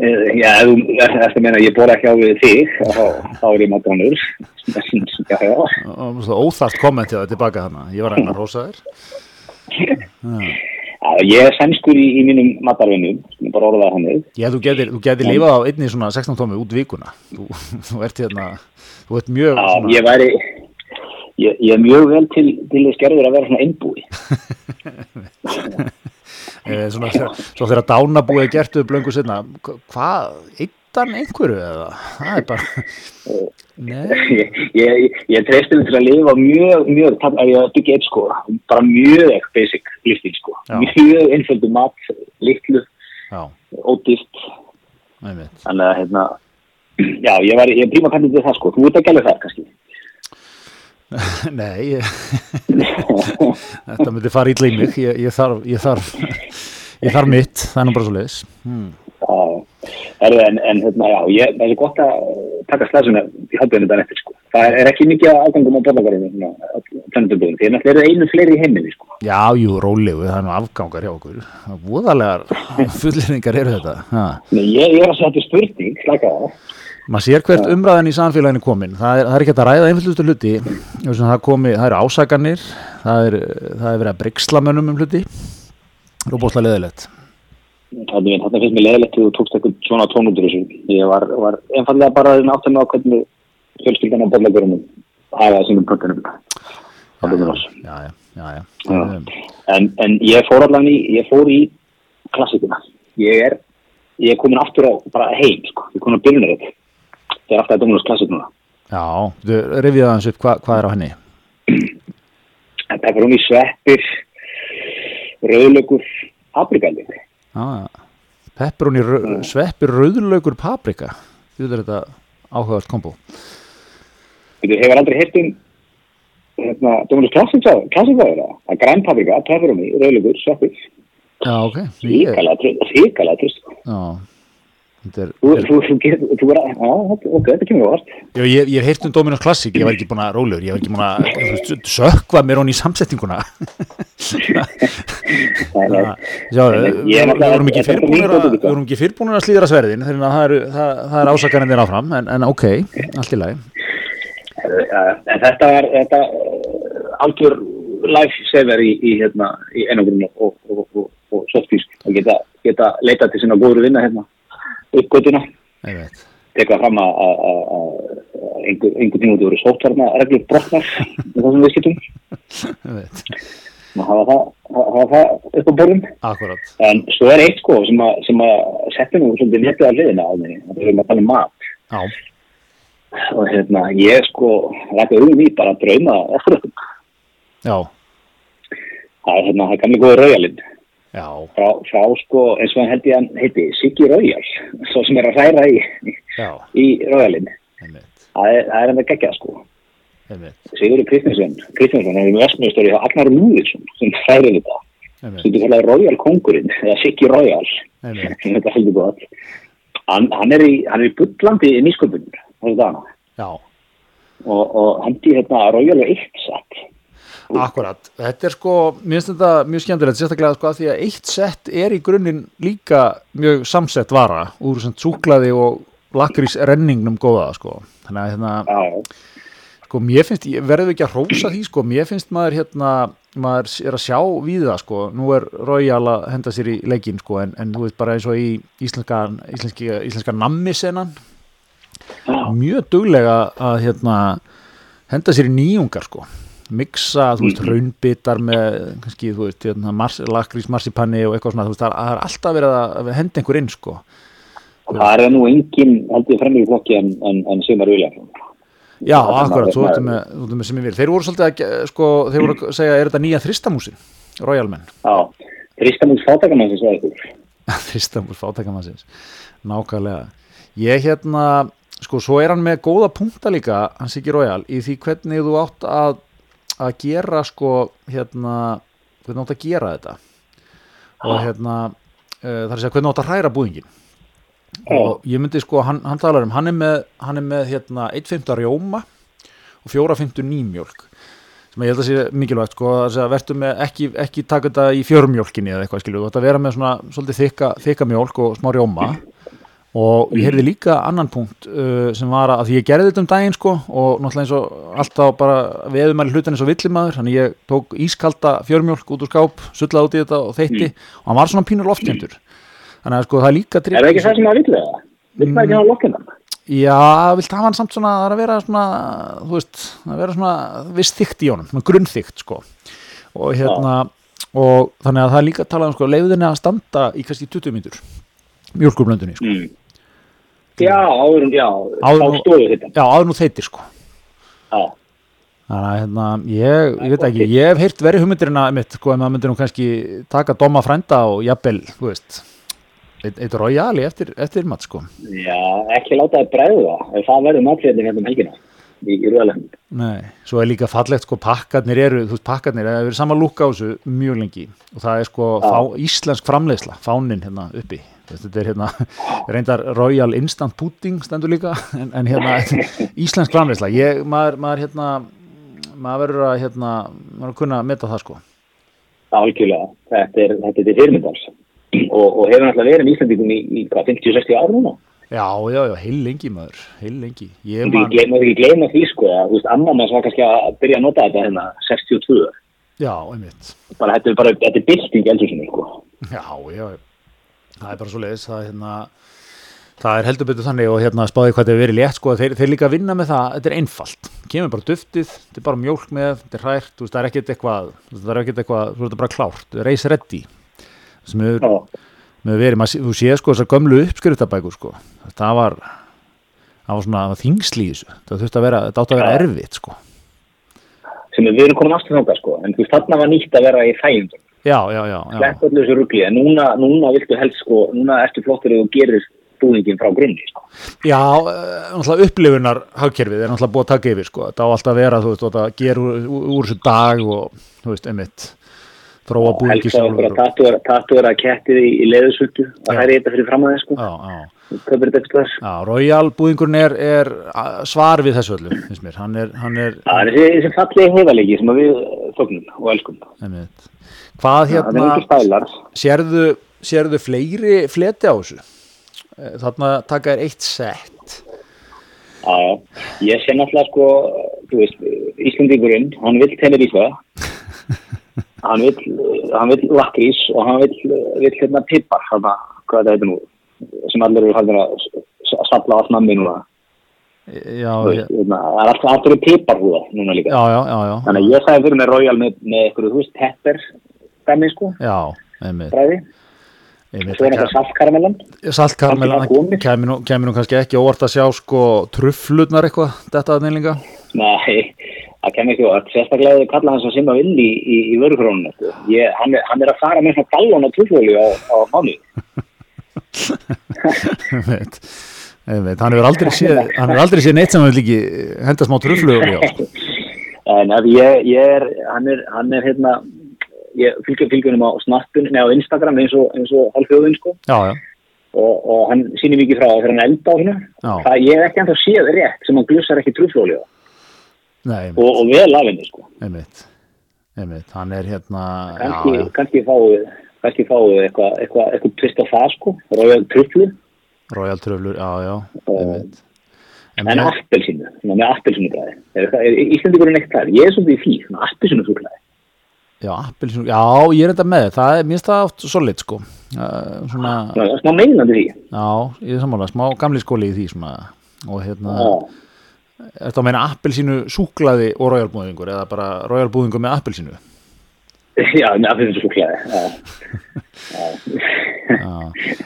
Eh, Já, þú ert að meina að ég bóra ekki á við þig, þá, er ég svo óþart kommentið það tilbaka þannig, ég var að reyna að rósa þér. Já, ég er sænskur í, í mínum matarvinnum, bara orðað hann Já, þú getur, þú getur lifað á einni svona 16 tómi út vikuna. Þú, þú ert hérna, þú ert mjög Já, svona, ég væri, ég, ég er mjög vel til, til þess gerður að vera svona einbúi. eh, svona, svo þegar dánabúið er gert við blöngu sinna, hvað, eittan einhverju eða? Það er bara, ég, ég, ég treysti mig til að lifa mjög, mjög, þannig að ég byggja eitt sko, bara mjög basic lífstíl sko, Já. mjög einföldu mat, litlu, ódýrt, þannig að hérna, já, ég var, ég er príma kannið til það sko, þú ert ekki alveg það kannski. Nei, ég, þetta myndi fara ítla í mig, ég, ég þarf, ég þarf, ég þarf mitt, það er nú bara svo leiðis. Hmm. Já, er, en, en hérna, já, ég, það er gott að taka slæsuna í haldunum þetta eftir sko. Það er, er ekki mikið afgangum á borðagarinu, tennenduböðum, því að það eru einu fleiri í heiminni sko. Já, jú, rólegu, það er nú afgangar hjá okkur. Voðalegar fulleringar eru þetta. Nei, ég, ég er að setja spurning, slaka það. Maður sér hvert umræðan í samfélaginu komin. Það er, það er ekki að ræða einföldustu hluti. Það, komi, það eru ásaganir, það er, það er verið að bryggsla mönnum um hluti. Það er bóðslega leðilegt. Þannig að finnst mér leðilegt þegar þú tókst eitthvað svona tónundur. Ég var, var einfallega bara áttan á hvernig fjölskyldan á bollagurinum hafa sínum pökkunum. Já, já, já já, já. Um. En, en ég fór allan í ég fór í klassikuna ég er, ég er komin aftur á bara heim, sko, ég er komin á byrjunaröð það er alltaf að domnast klassikuna Já, þú revið aðeins upp, Hva, hvað er á henni? Það er í sveppir rauðlögur paprikali ah, Pepperoni rau, mm. sveppir rauðlögur paprika. Þú veit þetta áhugast kombo. Þú hefur aldrei hitt um hérna, Dominus klassikaður að grænpaprika, pepperoni, rauðlugur, sveppur Já, ok. Þýkala trist Já Þú er að, já, ok, þetta kemur vart Já, ég hef heyrt um Dominus Classic ég var ekki búin að rólegur, ég var ekki búin að sökva mér honni í samsettinguna Já, við vorum ekki fyrrbúinir að slíðra sverðin þannig að það er ásakarinn þér áfram en ok, allt í lagi. En þetta var þetta algjör lifesaver í, í, hérna, í einangrunni og, og, og, og softísk að geta, geta leita til sinna góður vinna hérna uppgötuna. Teka fram að einhver, einhver tíma út voru sótvarna reglur brotnar með þessum viðskiptum. Og hafa það, hafa það upp á borðum. En svo er eitt sko sem að, sem að setja nú svolítið netið að liðina á því að við erum að tala um mat. Já. Og hérna ég sko rækka um í bara að drauma Já. Það er hérna, það er gamlega góður raujalinn frá, frá sko eins og hann held ég að hann heiti Siggi Raujal svo sem er að hræra í í raujalinn það er hann að gegja sko. Sigurður Kristinsson Kristinsson er með vestmjöstöri á Agnar Múðinsson sem hræri þetta. Sem þú kallar Raujal Kongurinn eða Siggi þetta gott. Hann, hann er í, í bullandi í nýsköpunum og, og hendi hérna Royal eitt sett Akkurat, þetta er sko mér finnst þetta mjög skemmtilegt, sérstaklega sko að því að eitt sett er í grunninn líka mjög samsett vara úr svona súklaði og lakrís renningnum góða sko, þannig að hérna sko mér finnst, verður ekki að rósa því sko, mér finnst maður hérna maður er að sjá við það sko. Nú er Royal að henda sér í leikin sko en, en þú veist bara eins og í íslenska íslenska, íslenska nammisennan mjög duglega að hérna, henda sér í nýjungar sko miksa, þú veist, mm. raunbitar með kannski, þú veist, hérna, mars, lakrís marsipanni og eitthvað svona, þú veist, það er alltaf verið að henda einhver inn sko. Og það er nú enginn, held ég, fremri flokki en, en, en Sigmar Viljáfn Já, akkurat, þú veist með, með sem ég vil. Þeir voru svolítið að, sko, þeir voru að segja er þetta nýja þristamúsin, Royalmenn Já, þristamús fátækamansins Þristamús fátækamansins Nákvæmlega. Ég hérna sko svo er hann með góða punta líka hans ekki Royal í því hvernig þú átt að, að gera sko hérna hvernig átt að gera þetta? Og hérna uh, það er að segja hvernig átt að hræra búðingin og ég myndi sko hann, hann talar um hann er með, hann er með hérna 1.5 rjóma og 4.5 nýmjölk sem ég held að sé mikilvægt sko að verður með ekki, ekki taka þetta í fjörmjölkinni eða eitthvað skilju þú ætti að vera með svona svolítið þykka, þykka mjölk og smá rjóma og ég heyrði líka annan punkt uh, sem var að því ég gerði þetta um daginn sko og náttúrulega eins og alltaf bara veðumæli hlutan eins og villimaður þannig ég tók ískalda fjörmjölk út úr skáp sullaði út í þetta og þeitti mm. og hann var svona pínur loftjendur þannig að sko það er líka Er það ekki það sem það villiða? Vilt það ekki hafa loftjendan? Já, vilt hafa hann samt svona að vera svona, þú veist að vera svona viss þygt í honum grunnþygt sko og hérna og þannig að það er líka um sko að standa í kannski 20 mítur mjölkurblöndunni sko. mm. Já, áður, já, áður, já, áður nú þeitir sko. Já. Þannig að hérna, ég, ég veit ekki, ég hef heyrt verið hugmyndirina mitt, sko, en maður myndir nú kannski taka doma frænda og jafnvel, þú veist, eitt rojali eftir, eftir mat, sko. Já, ekki láta það bregða, það verður matfélagin hérna um helgina í, í röðalend. Nei, svo er líka fallegt, sko, pakkarnir eru, þú veist, pakkarnir, það hefur verið sama lúka á þessu mjög lengi. Og það er sko fá, íslensk framleiðsla, fánin hérna uppi þetta er hérna reyndar Royal Instant Pudding stendur líka en, en hérna íslensk framleysla ég, maður, maður hérna maður verður að hérna maður kunna að metta það sko. Algjörlega, þetta er, þetta er fyrirmyndars og, og hefur náttúrulega verið í Íslandingum í, í hvað, 50-60 ára núna? Já, já, já, heil lengi maður, heil lengi. Ég má ekki gleyma því sko að, þú veist, amma manns var kannski að byrja að nota þetta hérna 62, já, einmitt. bara þetta er bara, þetta er bylting eldhúsinu sko. Já, já, það er bara svo leiðis, það er hérna, það er heldur betur þannig og hérna spáði hvað þetta er verið létt sko, þeir, þeir líka vinna með það, þetta er einfalt, kemur bara duftið, þetta er bara mjólk með, þetta er hrært, veist, það er ekkert eitthvað, það er ekkert eitthvað, þú veist, það er bara klárt, reis ready, sem hefur, með verið, maður, þú séð sko þessar gömlu uppskriftabækur sko, það var, það var svona þessu, það þurfti að vera, þetta átti að vera erfitt sko, sem við erum komin aftur þangað sko en þú veist, þarna var nýtt að vera í þægindum slepp öllu þessu rugli, en núna, núna viltu helst sko, núna ertu flottur og gerir búningin frá grunni sko. Já, eh, náttúrulega upplifunar hagkerfið er náttúrulega búið að taka yfir sko. þetta á alltaf að vera, þú veist, þetta gera úr, þessu dag og, þú veist, einmitt þróa að að sjálfur og- tatuera, tatuera kettið í, í leðusultu Já. að hæri þetta fyrir fram að þeim sko eitthvað Royal búingurinn er, er svar við þessu öllu, hann er, hann er, það er þessi, fallegi hefalegi sem að við þóknum og elskum. Einmitt Hvað hérna, sérðu, sérðu fleiri fleti á þessu? Eh, Þarna taka er eitt sett Já, já. Ég sé náttúrulega sko, þú veist, Íslandingurinn, hann vill tennir í það. hann vill lakrís og hann vill hérna pippar, hérna, hvað þetta heitir nú, sem allir eru hægðin að s- s- safla allt nammi núna. Já, veist, hérna, Það er alltaf aftur pipparhúða núna líka. já, já, Þannig að ég sagði fyrir mig Royal með, með eitthvað, þú veist, pepper, dæmi sko, já, einmitt, bræði. einmitt Svo er þetta. Saltkarmelan komið. kemur nú, nú kannski ekki óvart að sjá sko trufflutnar eitthvað, þetta að neylinga Nei, það kemur ekki óvart. Sérstaklega ef þið kalla hans að simma vill í, í, í vörufrónuna. Sko. Ég- Hann, hann er að fara með svona gallon á trúflóli á, á einmitt, hann hefur aldrei séð hann hefur aldrei séð neitt sem hefur líki henda smá. En að ég, ég er, hann er, hann er hérna, ég fylgjum fylgjum á snappun, neða á Instagram eins og, og halvfjóðin sko. Og, og hann sýnir mikið frá þegar hann elda á. Já. Það ég ekki ennþá séð rétt sem hann glussar ekki trúflóli á. Og, og vel af henni sko. einmitt einmitt, hann er hérna Kanski, já, já, kannski fáið, kannski fáið eitthvað, eitthvað, eitthvað tvist á það sko. Róið trúflu. Royal Trufflur, já, já einmitt en svona með appelsínu græði. Er, er, er Íslandingurinn eitt það? Ég er svolítið í því, svona appelsínu súklaði. Já, appelsínu, já, ég er þetta með það er, minnst það átt svo lit sko uh, svona, Svona smá meinandi því. já, ég er sammála smá gamli skóli í því svona og hérna Já. Er þetta að meina appelsínu súklaði og royalbúðingur eða bara royalbúðingur með appelsínu? Já, með appelsínu súklaði. Já. Já.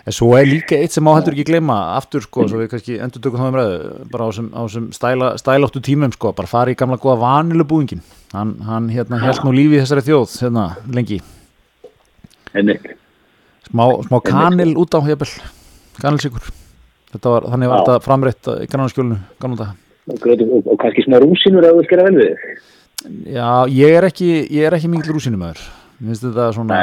En svo er líka eitt sem má heldur ekki gleyma aftur sko, svo við kannski endur tökum þá um ræðu bara á þessum, stæláttu tímum sko, bara fara í gamla góða vanilubúðingin hann, hann hérna held nú lífi þessari þjóð hérna lengi, smá, smá kanil út á jafnvel, kanilsikur þetta var, þannig var þetta framreitt í þetta Og, kannski smá rúsinur að þú skera vel við. Já, ég er ekki, ég er ekki mikil rúsinumöður svona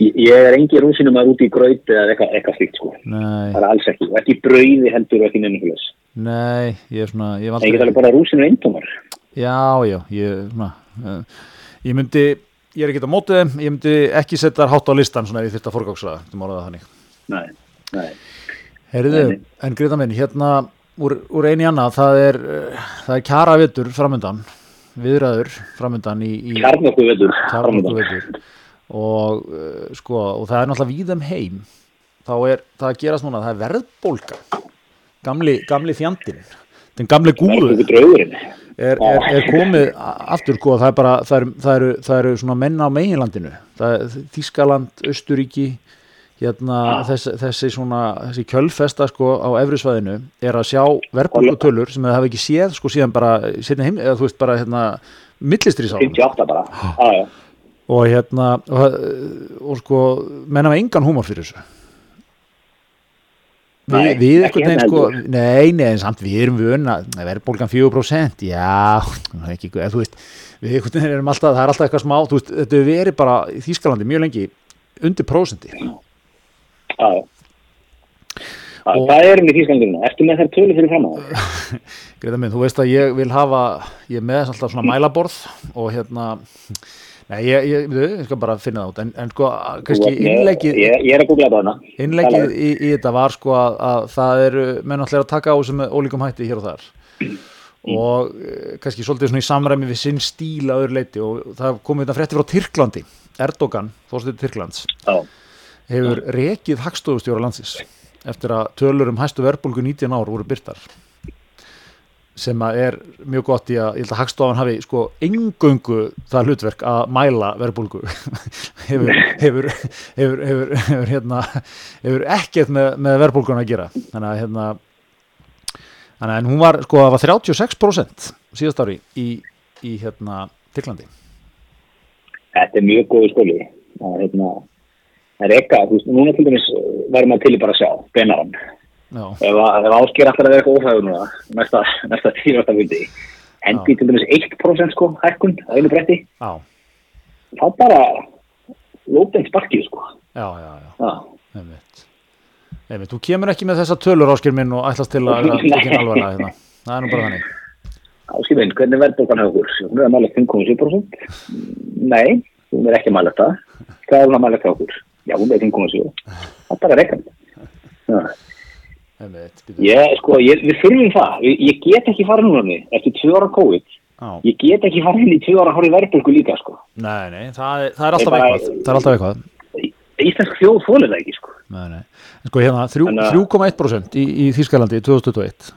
Ég, ég er engi rúsinum að út í gröð eða eitthvað, eitthvað slíkt sko. nei, Það er alls ekki. Ekki brauði heldur og ekki þess. nei, ég er svona ég ekki aldrei, alveg bara rúsinur eintómar. Já, já, ég svona uh, Ég myndi, ég er ekki á mótið þeim Ég myndi ekki setja þar hátt á listan svona ef ég þyrfti að forgáksraða, þetta málaði það þannig Nei, nei. Nei. en Greta minn, hérna úr, úr eini annað, það er uh, það er kjara vetur framöndan viðræður framöndan í, í Kjarnokku vetur. kjarnorku vetur og uh, sko, og það er náttúrulega víðum heim þá er það að gerast núna, það er verðbólga gamli, gamli fjandinn den gamli gúðu Kjarnokku draugurinn. Er, er, er komið aftur sko, það er bara, það eru, það eru, það eru svona menna á meginlandinu. Þískaland, Östuríki hérna þess, þessi svona þessi kjölfesta sko á efrisvæðinu er að sjá verðbólgutölur sem það hafa ekki séð sko síðan bara setna heim, eða þú veist bara hérna millistrisárum 58 bara. Já, já. og hérna og, og sko menn hafa engan húmor fyrir þessu Við ekki einhvern veginn hérna sko nei, nei, en samt við erum vöna verðbólgan 4% já, ekki, þú veist við einhvern veginn erum alltaf, það er alltaf eitthvað smá þú veist, þetta hefur verið bara í Þýskalandi mjög lengi undir prósenti Já, Hvað erum við í Þýsklandinu? Ertu með þær tölu fyrir fram á það? Greita minn, þú veist að ég vil hafa ég er með alltaf svona mælaborð og hérna Nei, ég, ég, ég skal bara finna það út. En, en sko, kannski innleggið Ég, ég er að googla þetta hana. innleggið í, í þetta var sko að, að það eru menn allir að taka á þessu með ólíkum hætti hér og þar. Og eh, kannski svolítið svona í samræmi við sinn stíl að öðru leiti og það komið þetta frétti frá Tyrklandi. Erdogan, fórstuður Tyrklands Já, hefur rekið hagstofustjóra landsins eftir að tölur um hæstu verbulgu 19 ár voru byrtar sem að er mjög gott í að ég held að hagstofan hafi sko engöngu það hlutverk að mæla verbulgu hefur, hefur, hefur, hefur, hefur, hérna, hefur ekkert með, með verbulgun að gera þannig að hérna þannig að en hún var sko það var 36% síðast ári í, í hérna Tyrklandi þetta er mjög góð skóli. Það er hérna, það er eitthvað, þú veist, núna til dæmis væri maður til bara að sjá, beinaran. Ef, að- ef ásker allar að vera eitthvað óhægur núna, næsta, næsta tíðvasta vildi, hendi til dæmis 1% sko, hækkun á einu bretti, já, þá bara lópin sparkið sko. já, já, já. Já. Einmitt. Einmitt. Þú kemur ekki með þessa tölur áskil minn og ætlast til að vera tekin alvarlega hérna. Það er nú bara þannig. Áskipin, hvernig verður það okkur? Hún er að mæla 5,7%? Nei, hún er ekki að mæla það. Hvað er hún að mæla það okkur? Já, hún er 5,7%. Það er bara reikand. Ég, sko, ég, við þurfum það. Ég, ég get ekki farið núna niður eftir tvö ára COVID. Já. Ég get ekki farið inn í tvö ára hórið verðbólgu líka, sko. Nei, nei, það það er alltaf eitthvað. Það er alltaf eitthvað. Íslensk þjóð þólir það ekki, sko. Nei, nei. En sko hérna, þrjú- Þannig að- 3,1% í, í Þýskalandi 2021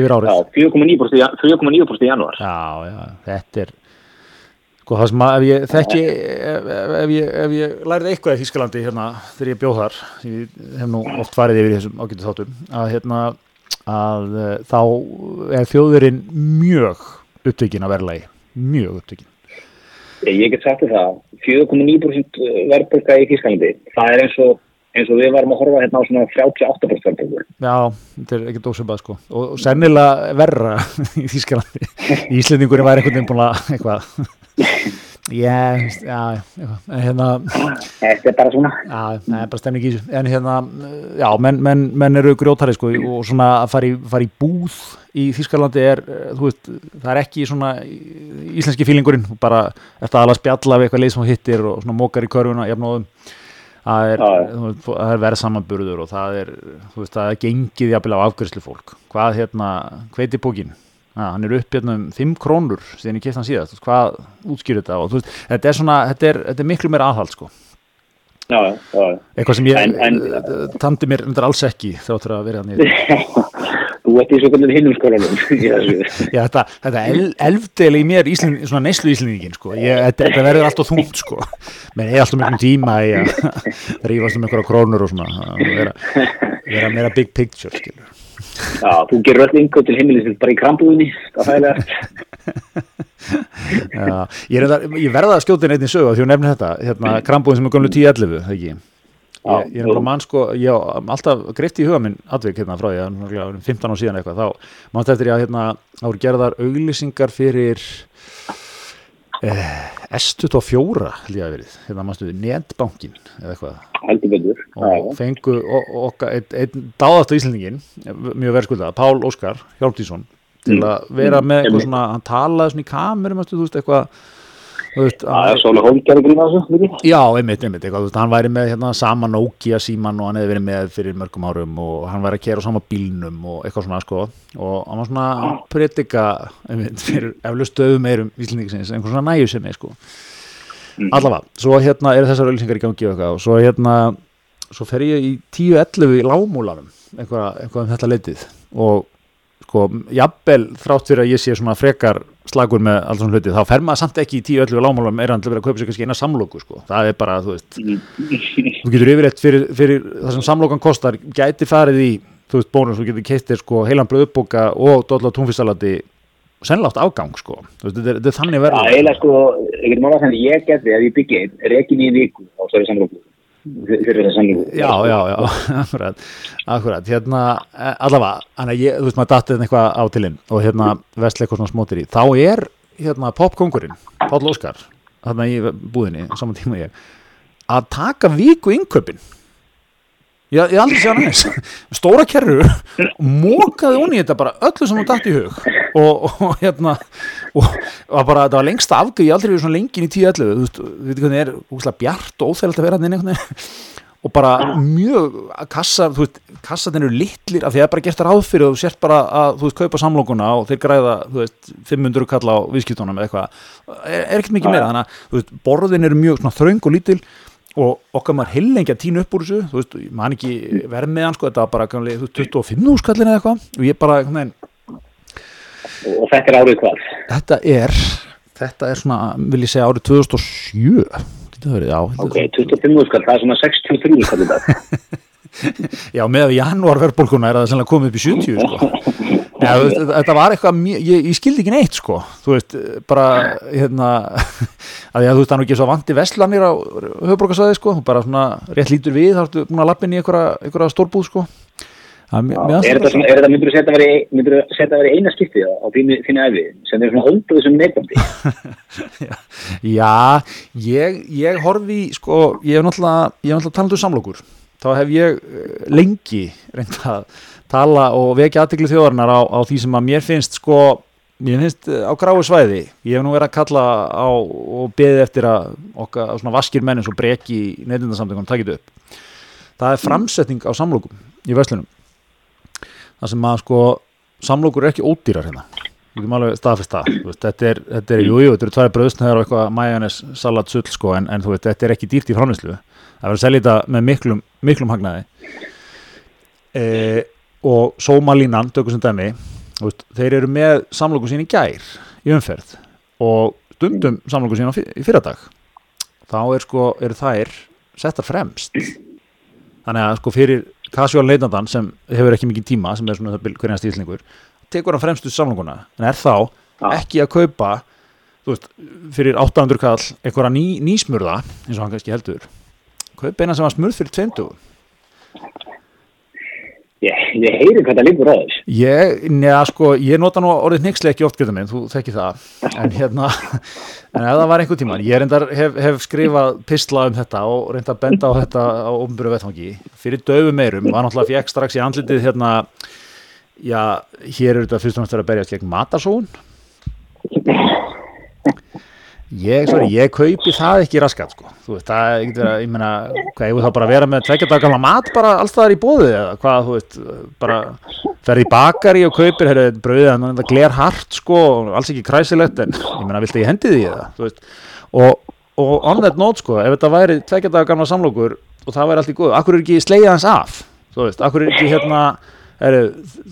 yfir árið. Já, 4,9% í jan- 4,9% í janúar. Já, já, þetta er sko það sem að ef ég þekki ef, ef, ég, ef ég lærið eitthvað í Þýskalandi hérna þegar ég bjóð þar ég hef nú oft farið yfir í þessum ágætu þáttum að hérna að eh, þá er þjóðurinn mjög upptökin að verðlagi mjög upptökin Ég, get sagt það, 4,9% verðbólga í Þískalandi. Það er eins og, eins og við varum að horfa hérna á svona 38% verðbólgu. Já, þetta er ekkert ósöpað sko og, sennilega verra í Þýskalandi Íslendingurinn væri einhvern veginn búin að eitthvað Já, já, hérna Þetta er bara svona. Já, það er bara stemning í þessu. En hérna, já, menn, menn, menn eru grjótari sko og svona að fara í, fara í búð í Þýskalandi er, eh, þú veist, það er ekki svona íslenski fílingurinn bara eftir að spjalla við eitthvað leið sem hittir og svona mókar í körfuna jafnóðum það er, er verð samanburður og það er, veist, það er gengið jafnvel á afgjörslu fólk. Hvað hérna, hveiti bókin Ha, hann er upp hérna um 5 krónur síðan ég kefti hann síðast, hvað útskýr þetta og veist, þetta er svona, þetta er, þetta er miklu meira aðhald sko Já, já, já. eitthvað sem ég En- en- en, tandi mér undir alls ekki þáttur að vera hann í Þú ert í svo hvernig hinnum skólanum. Já, þetta, þetta el, elfdeli í mér íslin, svona neyslu íslendingin sko. ég, þetta, þetta verður alltaf þungt sko. menn ég er alltaf mjög tíma í að rífast um einhverja krónur og svona að vera, vera meira big picture skilur. Já, þú gerur öll yngur til heimilisins bara í krambúðinni. Það er það. Ég, er, ég verða að skjóta inn einnig sögu af því að nefni þetta, hérna, krambúðin sem er gömlu 10-11 það ekki Ég, ég er bara mann sko, ég á alltaf greitt í huga minn atvik hérna frá um 15 á síðan eitthvað, þá mannst eftir ég að hérna, voru gerðar auglýsingar fyrir S24 held ég að verið, hérna mannstu við netbankin eða eitthvað. Og fengu einn ein, dáðast íslendingin, mjög verðskulda Pál Óskar Hjálptísson til Mm. að vera með eitthvað svona, hann talaði svona í kamerum, manstu, þú veist, eitthvað Sóla Hólm gerur gríma þessu. Já, einmitt, einmitt, eitthvað, veist, hann væri með hérna, sama Nokia síman og hann hefði verið með fyrir mörgum árum og hann væri að kera á sama bílnum og eitthvað svona, sko, og hann var svona að predika, einmitt, fyrir eflaust stöðum meirum íslendingisins, einhvern svona næju sem er, sko. Allavega, svo hérna eru þessar öllisingar í gangi og eitthvað. Og svo hérna, svo fer ég í 10-11 í lámúlanum, eitthvað, eitthvað um þetta leitið. Og sko, jafnvel þrátt fyrir að ég sé svona frekar slagur með alls svona hluti, þá fer maður samt ekki í 10-11 lágmálum er hann til að vera að kaupa sér kannski eina samlóku sko. það er bara, þú veist þú getur yfirleitt fyrir, fyrir það sem samlókan kostar gæti farið í, þú veist, bónus þú getur keistir sko, heilan bröðboka og dóla túnfisalati sennilátt afgang sko, veist, þetta er, er þannig Já, verður eiginlega sko, ég getur mála þannig, ég geti ef ég byggi einn, rekin í viku á stærri samlóku. Fyrir þessa samlóku. Já, já, já, akkurat, akkurat, hérna, eh, allavega, hann að ég, þú veist, maður dattið eitthvað á tilinn og hérna eitthvað svona smótir í, þá er, hérna, popkongurinn, Páll Óskar, hérna í búðinni, saman tíma ég, að taka viku innköpin ég, aldrei sé hann eins. Stóra kerru mókaði í þetta bara öllu sem hún dætt í hug. Og, og hérna og, og bara þetta var lengsta afgöð ég aldrei verið svona lengin í 10-11 þú veist, þú veit hvernig er úslega bjart og óþægilegt að vera hann veginn. Og bara mjög kassa, þú veist, kassatin eru litlir af því að það er bara gert ráð fyrir og þú sért bara að þú veist, kaupa samlokuna og þeir græða þú veist, 500 kalla á viðskiptunum eða eitthvað, er, er ekkert mikið meira þannig að, borðin eru mjög þröng og lítil og okkar maður heilengja tínu upp úr þessu, þú veist, maður ekki verð með hann, sko, þetta var bara gamli, þú veist, 25 skallin eða eitthvað. Og ég bara, nein, og þetta er árið hvað? Þetta er þetta er svona, vil ég segja, árið 2007 þetta verið, já, ok, 25 skall, það er svona 63 skall í dag Já, með að janúar verðbólkuna er það sannlega komið upp í 70 sko. Já, þú veist, þetta var eitthvað mjög- ég, ég skildi ekki neitt sko. Þú veist, bara hérna að að þú veist, það er nú ekki svo vandi veslanir á höfbrukarsæði sko. Bara svona rétt lítur við, þá ertu búin að lappin í einhverja, stórbúð sko. Það, mér er þetta, þetta myndur þú setja að vera eina skipti á þínu, æfi sem er svona ölduð sem neytandi? Já, ég, ég horfi sko, ég hef náttúrulega ég náttúrulega talað um samlokur þá hef ég eh, lengi reynd að tala og vekja aðtekli þjóðarinnar á, á því sem að mér finnst sko, mér finnst eh, á gráu svæði. Ég hef nú verið að kalla á og beðið eftir að okkar svona vaskir menn eins og breki í neytindarsamtökunum takit upp. Það er framsetning á samlokum í Veslunum það sem að sko samlokur er ekki ódýrar hérna. Við getum alveg staðfest það þetta er, þetta er, jú, jú, þetta eru tværi bröðsnæðar og eitthvað majónes, salat, sull sko en, en þú veist, þetta er ekki dýrt í framlýslu það verður að selja þetta með miklum, miklum hagnaði. E, og sómalínan, tökum sem dæmi veist, þeir eru með samlokum sín í gær í umferð og stundum samlokum sín í fyrradag. Þá er sko, eru þær settar fremst. Þannig að sko fyrir casual neytandan sem hefur ekki mikið tíma sem er svona hverjana stílningur tekur hann fremstu samlokuna. En er þá ekki að kaupa veist, fyrir 800 kall einhverja ný, nýsmurða eins og hann kannski heldur kaupa eina sem var smurð fyrir 20 ég, ég heyri hvað það líkur á þess ég, neða sko, ég nota nú orðið nixli ekki oft getur minn, þú þekki það. En hérna, en ef það var einhver tíma ég reyndar hef, hef skrifað pistla um þetta og reyndar benda á þetta á ofnbjörðu vettfangi, fyrir döfu meirum var náttúrulega fekk strax í andlitið hérna já, hér er þetta fyrst og næst að berjast gegn matarsón ég, sorry, ég kaupi það ekki raskat sko, þú veist, það er ekki verið ég meina, hvað, ég vil þá bara vera með tvekja dagar gamla mat bara alls staðar í bóði eða hvað, þú veist, bara ferði í bakari og kaupir, herru, brauðið en það gler hart sko, alls ekki kræsilegt en ég meina, viltu ég hendi því eða, þú veist? Og, og on that note sko, ef þetta væri tvekja dagar gamla samlokur og það væri allt í góðu, akkur er ekki slegið hans af, þú veist, akkur er ekki hérna er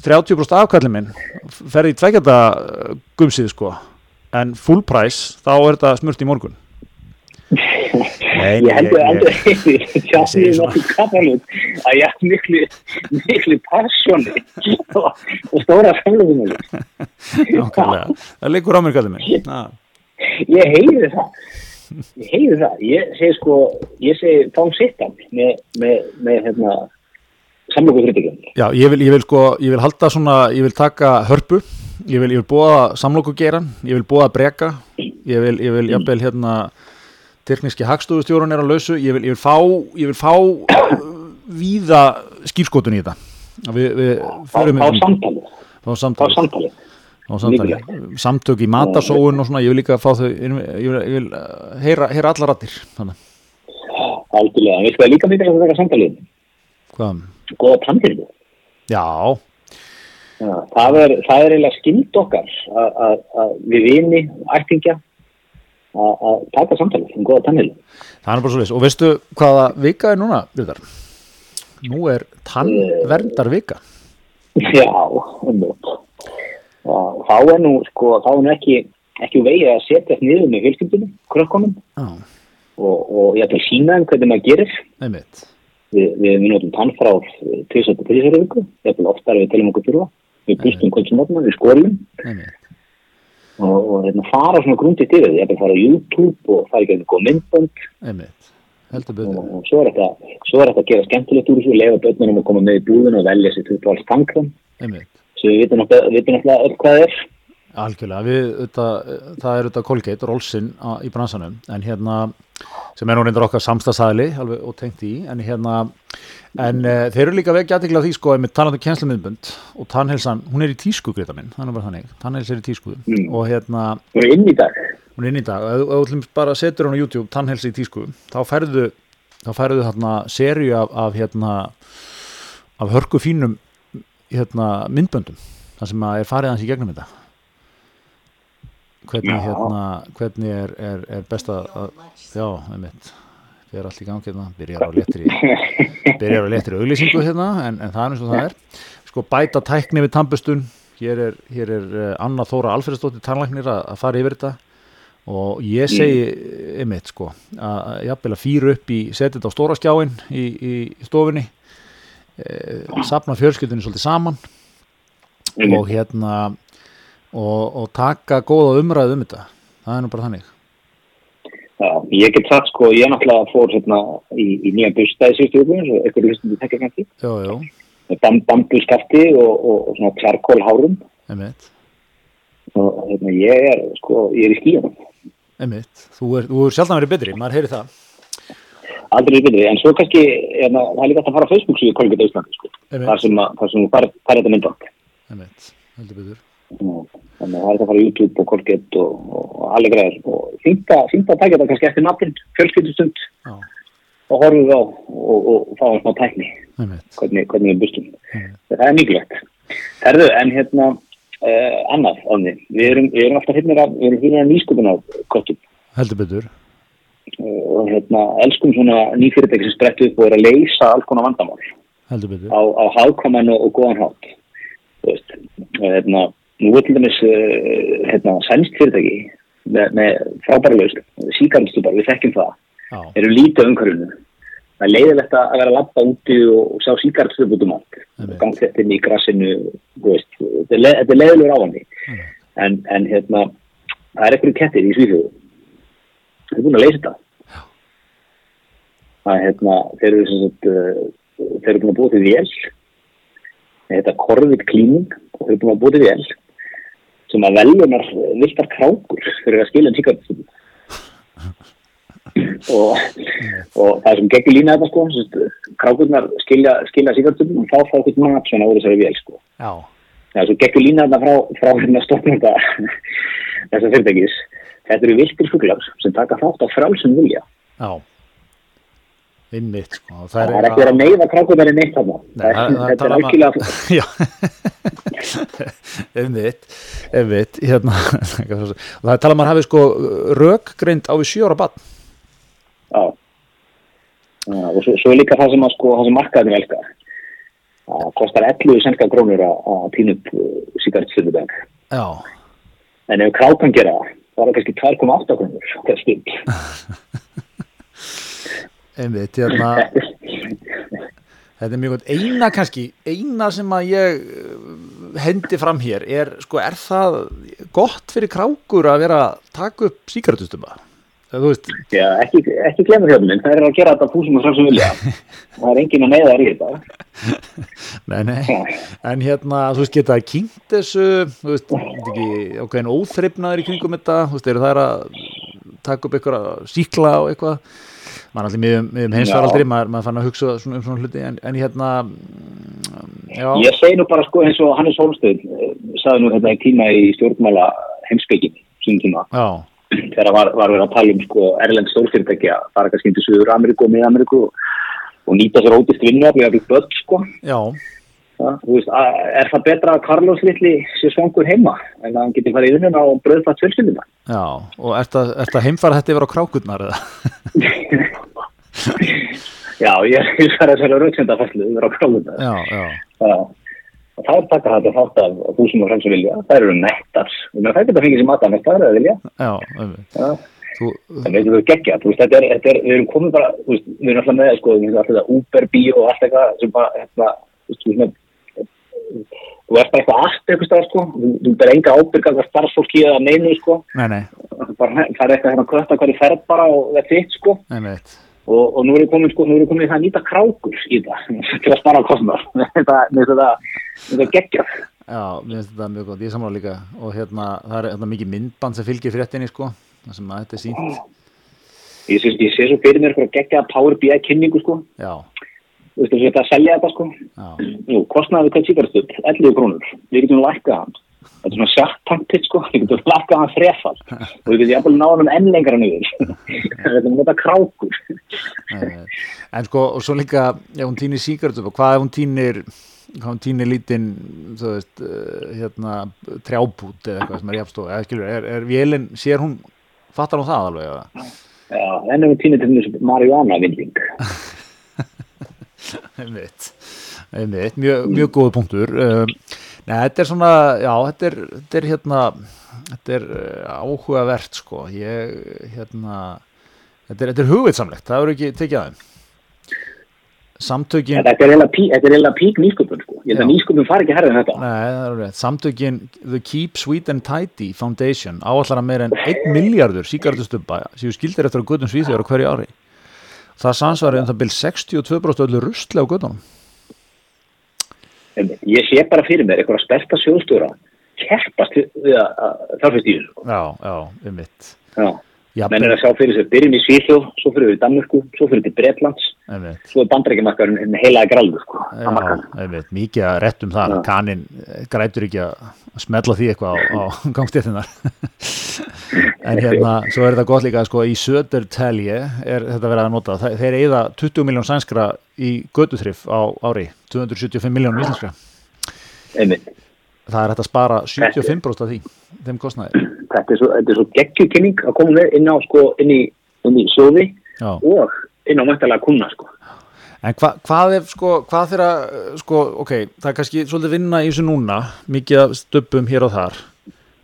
30% afkallin minn ferði í tvekja dagar gumsið sko en full price, þá er þetta smurt í morgun. Nei, ég held að tjáttið svona. nokkuð kapalut að ég haf miklu miklu persóni. Og, og stóra Nákvæmlega, það liggur á mér kallið Na, ég heyri það. Ég heyri það, ég segi sko ég segi fáum sittan með, með, með hérna vil, ég vil sko, ég vil halda svona, ég vil taka hörpu, ég vil, vil búa samlokugeran, ég vil búa breka, ég vil, ég vil, jafnvel hérna, tekníski hagstofustjórun er á lausu, ég vil, ég vil fá, ég vil fá uh, víða skýrskotun í þetta. Við, við á, förum á í samtali fá á samtali, samtali á samtali, samtök í matasóun og svona, ég vil líka fá þau, ég vil, ég vil uh, heyra, heyra allar rattir, þannig, algjörlega, við sko líka mikilvægt að vera samtali hvað, góða tannfyrðu já, Já, það er, það er eiginlega skild okkar að- við vini, ættingja að taka samtalið um góða tannheilu. Það er bara svo leys. Og veistu hvaða vika er núna, Vilgar? Nú er tannverndar vika. Já, umljótt. Þá er nú, sko, þá er nú ekki, ekki vegið að setja niður með fjölskyldunum, krökkunum Já, og, og ég ætla að sína þeim hvernig maður gerir. einmitt. Við, við, við notum tannfráð tvisar til tvisar viku, ég ætla oftar við telum okkur þurfa. Við kvöldsum mótna, við skólum einmitt. og, og hérna, fara svona grundið til þið. Ég ætla að fara á YouTube og fara ekki að góða myndbönd. Og, og svo er þetta svo er þetta að gera skemmtilegt úr þessu lefa börnunum að koma með í búðin og velja sér 20 alls tangram svo við vitum náttúrulega öll hvað það er. Algjörlega, við, auðvitað, það er auðvitað Colgate, Rolsin í bransanum, en hérna, sem er nú reyndar okkar samstagsæli og tengt í, en hérna, en uh, þeir eru líka vekja aðtekla því sko, með talandi kjænslumindbund og tannhelsan, hún er í tísku, greita minn, þannig bara þannig, tannhels er í tísku Mm. og hérna, Hún er inn í dag. hún er inn í dag, ef ef þú bara setur hún á YouTube, tannhelsi í tísku, þá færðu, þá færðu þarna serju af, af hérna, af hörku fínum hérna myndböndum, það sem að er farið hans í gegnum þetta hvernig hérna hvernig er, er, er best að já, einmitt. Fyrir allt í gangi hérna, byrjar á léttri byrjar á léttri auglýsingu hérna en, en það er eins og það er. Sko bæta tækni við tannbustun hér er, hér er uh, Anna Þóra Alfreðsdóttir tannlæknir að, að fara yfir þetta. Og ég segi einmitt sko að jafnvel að fýra upp í setja þetta á stóra skjáin í, í stofunni. E, sapna fjölskyldunni svolítið saman. Og hérna og, og taka góða umræðu um þetta það er nú bara þannig Já, ég get sagt sko, ég náttúrulega fór hérna í, í nýjan bustæði síðustu viku eins og eitthvað hlustum við tekja kannski. já, Með bam, bambuskafti og, og, og svona klarkól hárum. einmitt, Og hérna, ég er sko, ég er í skíðanum. einmitt. þú er, þú er sjaldan verið betri, maður heyri það Aldrei betri, en svo kannski, hérna, það er líka að fara á Facebook síðu Kolgeta Íslandi, sko. Þar sem, þú fær þetta myndband. einmitt, heldur betur Þannig að það er hægt að fara á YouTube og Kolgeta og, og, allir græðir. Og fínt að, að taka þetta kannski eftir matinn, fjölskyldustund. Og horfum á og, og, fá um smá tækni, hvernig, hvernig við bustum. Það er mikilvægt. Herðu, en hérna, uh, annað, Ánni, við erum, erum alltaf hérna að, við erum hérna að nýsköpuna köttum. Heldur betur. Uh, og hérna, elskum svona nýfyrirtæki sem sprettu upp og er að leysa alls konar vandamál. Heldur betur, á, á hagkoman og, góðan veist, og hérna, nú er til dæmis, uh, hérna, sænst fyrirtæki með, með frábæra lausn, síkarnstúpar, við þekkjum það, já, eru lítið umhverfinu. Það er leiðilegt að vera að lappa úti og, og sjá síkarnstúpar út um allt. Gangsettin í grassinu, þetta er, er leiðilegur ávanni. En, en hérna, það er einhverju kettir í Svíþjóðu. Það er búin að leysa þetta. Það er hérna, þeir eru sem sagt, uh, þeir eru búin að búa til vél. Þetta er korfið klíning og þeir eru búin að búa til vél sem að veljunar viltar krákur fyrir að skilja um síkartum. og, og það sem geggur lína þetta sko, sem krákurnar skilja, skilja síkartum og þá fá eitthvað mat svona úr þessari vél sko. Það svo geggur lína þarna frá, frá hérna stofnunda þessar fyrirtækis. Þetta eru viltir fuglar sem taka þátt á frálsum vilja. já einmitt sko, Það er ekki verið að neyða krákunar Það er- það- það Þetta er algjörlega, Já einmitt, einmitt hérna, það er talað að maður hafi sko rökgreind á við sjö ára bann já. Og svo, svo er líka það sem, að, sko, það sem markaðin elskar. Það kostar 11 sennska krónur að að tína upp síkartsfjöldubæk. já, En ef krákan gera það, þá er það kannski 2,8 krónur hver stund. Einmitt hérna, þetta er mjög gott. Eina kannski, eina sem að ég uh, hendi fram hér er sko, er það gott fyrir krákur að vera að taka upp veist, Já, ekki, ekki glemur hérna, það er að gera þetta fúsum og frálsum vilja. Það er engin að neyða þær í þetta. nei, nei. En hérna, þú veist, geta kynnt þessu? Þú veist, ekki ákveðin óþreifnaður í kringum þetta, þú veist, eru það að taka upp eitthvað síkla og eitthvað. Maður allir miðum, miðum heimsvaraldri maður, maður fann að hugsa svona, um svona hluti en, en hérna mm, já, Ég segi nú bara sko eins og Hannes Hólmstöð saði nú þetta í tíma í stjórnmála heimsbyggjum sín tíma. Já, þegar var, var verið að tala um sko erlend stórfyrirtæki að fara kannski til Suður Ameríku og Mið-Ameríku og, og nýta sér ódist vinnu að bli börn sko. Já, ja, veist, er það betra að Carlos litli sé svangur heima en að hann geti farið í vinnuna og bröðfætt fjölskylduna já og ert að, ert að heimfara þetta yfir á krákurnar eða? Já, ég, ég fær þessari rauksendafæslu yfir á kráðuna já, já, og það er taka þetta þátt af húsum og frelsu vilja, það eru nettar. Og það geta fengið sér matan eftir það vilja. Já, Já, þú, það veitum við geggja, þú veist, þetta er, þetta er við erum komið bara, þú veist, við erum alltaf með sko, við erum alltaf þetta Uber Bíó og allt eitthvað sem bara, hérna, þú veist, þú veist, þú ert bara eitthvað allt eitthvað stað, sko, þú, þú ber enga ábyrga hvað starfsfólki eða neinu, sko. Nei, nei, bara, það er eitthvað hérna kvötta hverju ferð bara og er þitt, sko. Einmitt og, og nú er ég komin, sko, nú er ég komin í það að nýta krákur í það, til að spara á kostnar þetta, þetta, þetta geggjað. Já, mér finnst þetta mjög gott, ég samla líka. Og hérna, það er hérna, mikið myndband sem fylgir fréttinni sko, það sem að þetta er sínt Ég sé, ég sé svo fyrir mér eitthvað geggja Power BI kynningu sko. Já, Þú veist, þetta að selja þetta sko. Já, Jú, kostnaði hvað síkarstuð, 11 krónur. Við getum lækkað hann. Þetta er svona pit sko, við getum lækkað hann þrefald og við getum jafnvel náða hann enn lengra niður. Þetta er krákur. Eh, en sko og svo líka, ef hún týnir síkartu hvað ef hún týnir hvað hún týnir lítinn, þú veist uh, hérna, trjábút eða eitthvað sem er jafnstóð, eða skilur, er, er vélinn sér hún, fattar hún það alveg? Já, enn ef við týnum til einmitt, einmitt. Mjög, mjög góða punktur. Um, Nei, þetta er svona, já, þetta er, þetta er hérna, þetta er uh, áhugavert sko, ég, hérna, þetta er, þetta er hugvitsamlegt, það eru ekki tekið aðeim. Samtökin, Þetta er eiginlega pík nýsköpun sko. Ég held að nýsköpun fari ekki herrið en þetta. Nei, er samtökin The Keep Sweet and Tidy Foundation áallar að meira en 1 miljardur síkartustubba séu skildir eftir að gödum svíþjóður hverju ári. Það samsvarið um það byrj 62% öllu rustlega á gödunum. En Ég sé bara fyrir mér eitthvað sperta sjóðstjóra keppast við að þarfist í þessu sko. Já, já, um mitt. Já, menn er að sjá fyrir sér byrjum í Svíþjóð, svo fyrir við í Danmörku, svo fyrir við til Bretlands, um mitt. svo er bandrækjumarkarinn heilaði graldur sko. Mikið að réttum það Já. kaninn eh, grætur ekki að smetla því eitthvað á, á gangstéttinar en hérna svo er þetta gott líka sko í Södertelje er þetta verið að nota, Þe- þeir eigða 20 miljón sænskra í göduþrif á ári 275 miljónum íslenskra Einmitt. Það er hægt að spara 75% af því þeim kostnaði Þetta er svo, svo geggjukynning að koma með inn á sko, inn í, inn í sjóði Já. og inn á mættalega kuna sko. En hva, hvað er sko, hvað þeirra, sko, ok, það er kannski svolítið vinna í þessu núna, mikið af stöppum hér og þar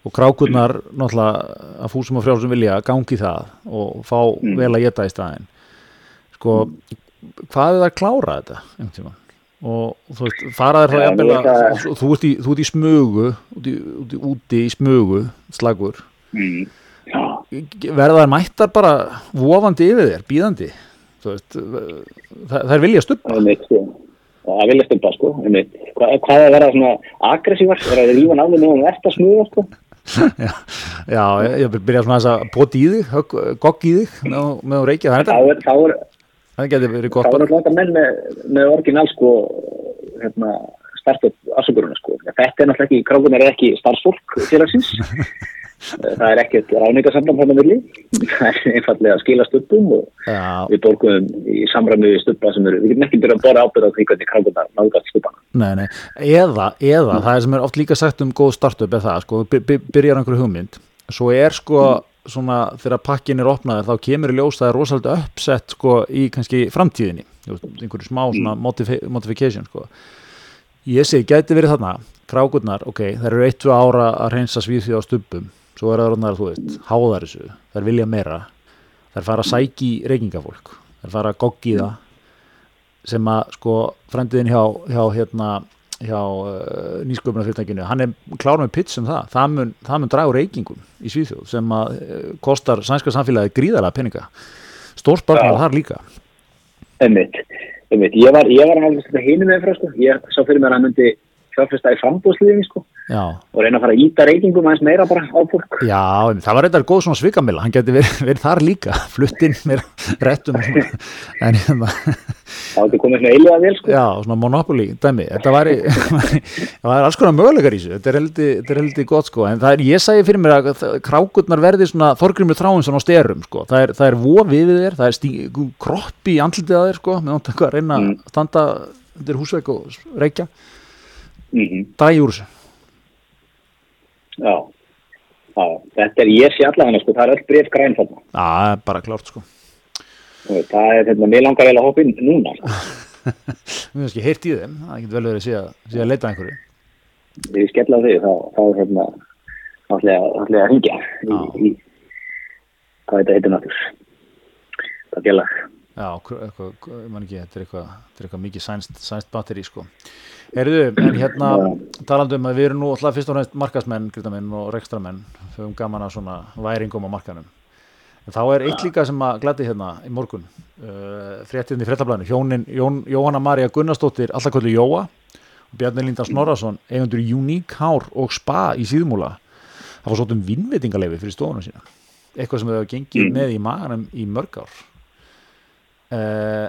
og krákurnar náttúrulega að fúsum og frjálsum vilja gangi það og fá Mm. vel að geta í staðinn. Sko, hvað er það að klára þetta einhvern tímann? Og þú veist, fara þér þá það- þú, ert í, í smugu, úti, úti, úti í smugu, slagur, Mm. Verða þær mættar bara vofandi yfir þér, býðandi, veist, það, það er vilja stuppa. sko. Það vilja stuppa sko. Hva, hvað er að vera svona aggressívar? Er að rífa náðu með um eftir smuga sko? já, já, ég, byrja svona að poti í þig, högg, gogg í þig með, með að reykja, það, er, er, það getur verið gott er bara náttúrulega menn með, með orginal sko, hérna, startup afsökuruna sko. Þetta er náttúrulega ekki, krákunar er ekki starfsfólk félagsins. það er ekkert ráningasamband hann að vilji. Það er einfallega að skila stubbum og já, við borgum í samræmi við stubba sem eru, við getum ekki byrjað að bora ábyrða því hvernig krákunar náðgast stubbana. nei, nei, eða, eða það er sem er oft líka sagt um góð startup er það, sko, by- by- byrjar einhverju hugmynd svo er sko svona þegar pakkin er opnaður þá kemur í ljós það er rosalega uppsett sko í kannski framtíðinni, einhverju smá svona modifi modification sko. Ég segi, gæti verið þarna, krákurnar ok, þær eru eitt, tvö ára að reynsa svíþjóð á stubbum, svo er það orðnar, þú veist háðar þessu, þær vilja meira. Þær fara að sæki reykingafólk. Þær fara að goggi það. Sem að sko frendiðin hjá, hjá hérna hjá uh, nýsköpunarfyrirtækinu hann er klár með pitch um það það mun, mun draga úr reykingum í Svíþjóð sem að uh, kostar sænska samfélagi gríðarlega peninga stórspartnar Já. þar líka Einmitt, einmitt. Ég var, var þetta hinu með frá sko. Ég sá fyrir mér að hann myndi fjárfesta í frambúðsliðinni sko. Og reyna að fara að íta reykingum aðeins meira bara á fólk. já, það var reyndar góð svona svikamilla, hann geti verið, verið þar líka. Fluttinn með réttum en hérna Það komið svona eiliga vel sko. Já, svona Monopoly dæmi, þetta væri það væri alls konar möguleikar í þessu. Þetta er heldur, er gott sko. En það er, ég segi fyrir mér að það- krákurnar verði svona Þorgrimur Þráinsson á styrum sko. Það er, það er vofið við þér, það er stí, kroppi í andlitið að þér sko, með náttúrulega eitthvað að reyna Mm. að standa undir húsveik og reykja, Mm dagi úr þessu Já. Já, þetta er, ég sé allavega sko, það er öll breyf græn þarna. Já, bara klárt sko Það er, hérna, mér langar vel að hoppa inn núna. Mér finnst ekki heyrt í þeim, það getur vel verið að sé að, sé að leita einhverju Þegar ég skella á því, þá, er hérna, ég að- hringja í, hvað þetta heitir náttúr. Það er lag. Já, eitthvað, ég man ekki, þetta er eitthvað, eitthvað mikið sænst, sænst batteri sko. Herðu, en hérna talandi um að við erum nú alltaf fyrst og næst markasmenn, gritamenn og rekstramenn höfum gaman að svona væringum á markanum en þá er eitt líka sem að gladi hérna í morgun uh, fréttinni í fréttablaðinu, hjónin Jón, Jóhanna María Gunnarsdóttir alltaf kvöldu Jóa Bjarni Lindan Snorarsson eigundur Unique Hár og Spa í síðmúla það var svolítið um vinnvitingaleifi fyrir stofunum sína eitthvað sem þau hafa gengið Mm. með í maganum í mörg ár uh,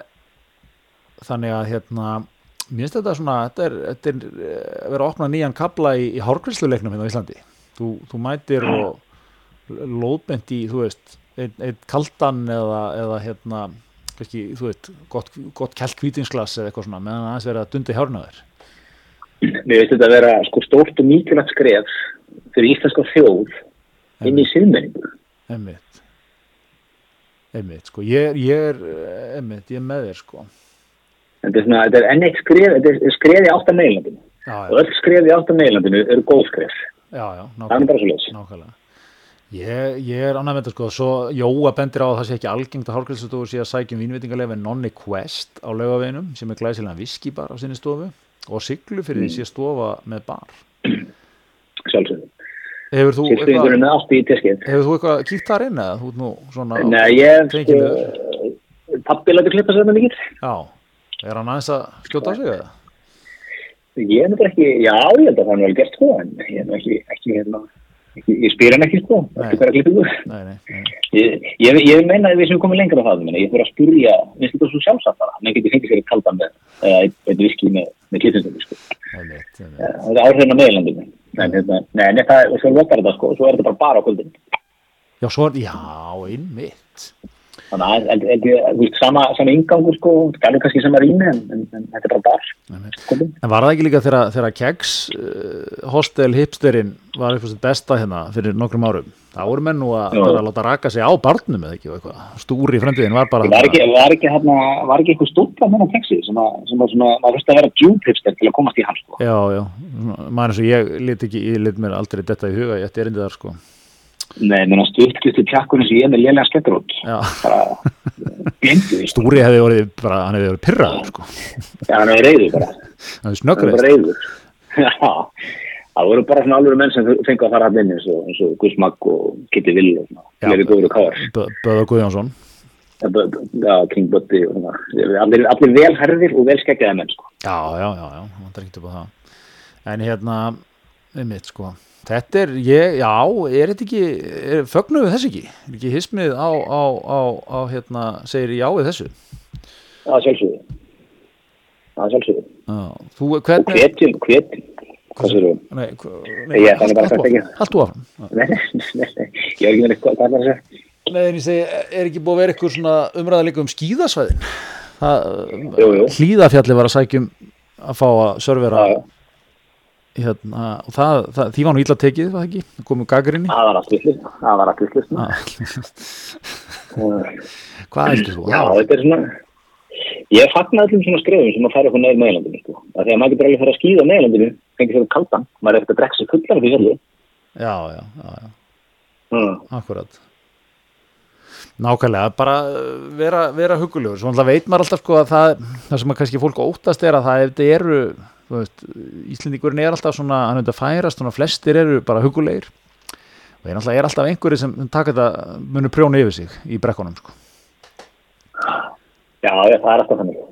þannig að hérna mér finnst þetta svona þetta er, þetta er eh, að vera að opna nýjan kabla í, í hárgræsluleiknum hérna á Íslandi. Þú, þú mætir og lóðbent í, þú veist einn ein kaldan eða, eða hérna kannski, þú veit, gott, gott kælt kvítinsglas eða eitthvað svona, meðan aðeins verið að dundi hárnaður. Mér veist þetta að vera sko stórt og mikilvægt skref fyrir íslenska þjóð inn í siðmenningu. Einmitt Einmitt, sko, ég er, ég er eh, einmitt, ég er með þér, sko Þetta er, svona, þetta er enn eitt skref, þetta er skref í átta meilandinu. Og öll skref í átta meilandinu eru góð skref. já, já, nákvæmlega. Ég, ég er annað með þetta, sko, svo Jóa bendir á að það sé ekki algengt að hárgræslustofu sé að sækjum vínvitingarleif en Nonni Quest á laugaveginum sem er glæsilega viskibar á sinni stofu og siglu fyrir því sé stofa með bar Sjálfsögðu. Hefur þú eitthvað, í kýtt þar inn eða Nei, ég, með- pappi lætur klippa sér með mikið. Já, er hann aðeins að skjóta á sig eða? Ég náttúrulega ekki, já, ég held að það er vel gert sko, en ég er ekki, ekki, hérna, ekki, ég spyr hann ekki sko, ekki. Nei, nei, nei. Ég, ég, ég meina að við sem komum lengra á það, ég fyrir að spyrja, minnst þetta svo sjálfsagt bara, menn getur fengið sér eitt kaldan með, eitt viski með, klippingu, sko. Það er áhrifin á meðlandinu. En hérna, nei, nei, það er, svo lokar þetta sko, svo er þetta bara bara á kvöldin. Já, svo er, já, einmitt Þannig að, þú veist, sama, sama ingangur sko, gælu kannski sama rými, en, en, en þetta er bara bar, Einmitt. kvöldin. En var það ekki líka þegar, Keks uh, hostel hipsterinn var eitthvað besta hérna fyrir nokkrum árum þá voru menn nú að, bara láta raka sig á barnum eða ekki eitthvað, stúri í fremdiðin var bara Var ekki, var ekki, hérna, var ekki eitthvað stúpa með texi sem að, sem að svona, maður fyrst að vera djúb hipster til að komast í hans sko. Já, já, maður eins og ég lit ekki, ég lit mér aldrei detta í huga, ég ætti erindi þar sko. Nei, menn að stuttklistu pjakkunni sem ég er með lélega Bara, glindu því. stúri hefði verið bara, hann hefði verið pyrraður sko. Já, hann er reyður bara. hann hefði Hann reyður. Já, það voru bara svona alveg menn sem fengu að fara hann inn eins og, eins og Gus Magg og Kitty Will og svona. Fleiri góður og káar. Böða Guðjónsson Já, King Buddy og svona. Allir, allir vel herðir og vel skeggjaði menn sko. Já, já, já, já, það er ekkert upp á það En hérna, einmitt sko Þetta er, ég, já, er þetta ekki er, fögnuðu þess ekki? Er ekki hismið á, á, á, á hérna, segir já við þessu? Já, sjálfsögðu. Já, sjálfsögðu. Og hvetjum, hvetjum. Hvað sér þú? Nei, Ég ætla bara að sagt ekki. Haltu áfram Já. Nei, nei, nei, ég er ekki með eitthvað, hvað er það að segja? Nei, en ég segi, er ekki búið að vera eitthvað svona umræða líka um jú. Hlíðafjalli var að sækjum að fá að servera hérna, og það, það, því var nú illa tekið, var það ekki? Komum gagrinni Það var allt villist. Það var allt villist. Hvað heldur þú? Já, þetta er svona, ég fagna öllum svona skrefum sem að fara eitthvað neður meðlandinu, sko. Að maður getur alveg fara að skýða meðlandinu, fengið sér kaldan, maður er eftir að drekka sér fullar fyrir fjalli. já, já, já, já. Mm. Akkurat Nákvæmlega, bara uh, vera, vera hugulegur, svo alltaf veit maður alltaf sko að það, það sem að kannski fólk óttast er að það ef þetta eru, þú veist Íslendingurinn er alltaf svona, hann veit að færast svona flestir eru bara hugulegir og alltaf, er alltaf einhverju sem taka þetta munu prjóna yfir sig í brekkunum sko. Já, já, það er alltaf þannig.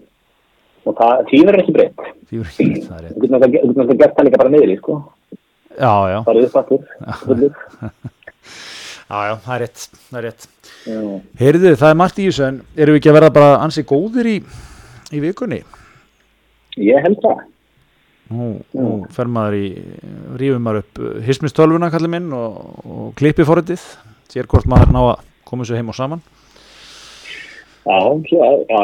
Og það, því verður ekki breytt. það Þú getur náttúrulega gert það líka bara í, sko. Já, já, Bara upp aftur, fullur. já, já, það er rétt, það er rétt. Heyrðu, það er margt í þessu en erum við ekki að verða bara ansi góðir í, í vikunni? Ég held það. Nú, nú fer maður í, rífum maður upp hismistölvuna kallið minn og, og klippi forritið, sér hvort maður ná að koma þessu heim og saman. Já, já, já.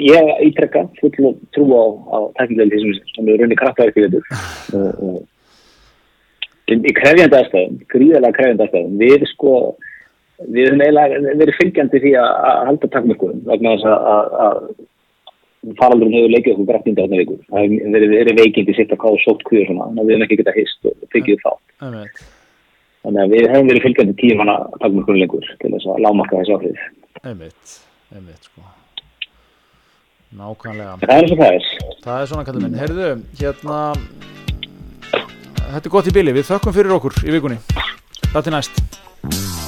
Ég, ítrekka full og trú á, á tæknilegli því sem, sem er runni kraftaverki við og, og í krefjandi aðstæðum, gríðarlega krefjandi aðstæðum, við sko, við höfum eiginlega verið fylgjandi því að að halda takmörkunum vegna þess að, að, að faraldurinn hefur leikið okkur grætt índa þarna vikur. Það hefur verið, veikindi sitt að káða sótt kvíu og svona, þannig að við höfum ekki getað hist og fengið þá. Þannig að við hefum verið fylgjandi tímanna takmörkunum lengur til þess að lámarka þessi áhrif. Einmitt, sko. Nákvæmlega. Það er það er. Það er svona kallið minn. Heyrðu, hérna, þetta er gott í bili, við þökkum fyrir okkur í vikunni. Það til næst.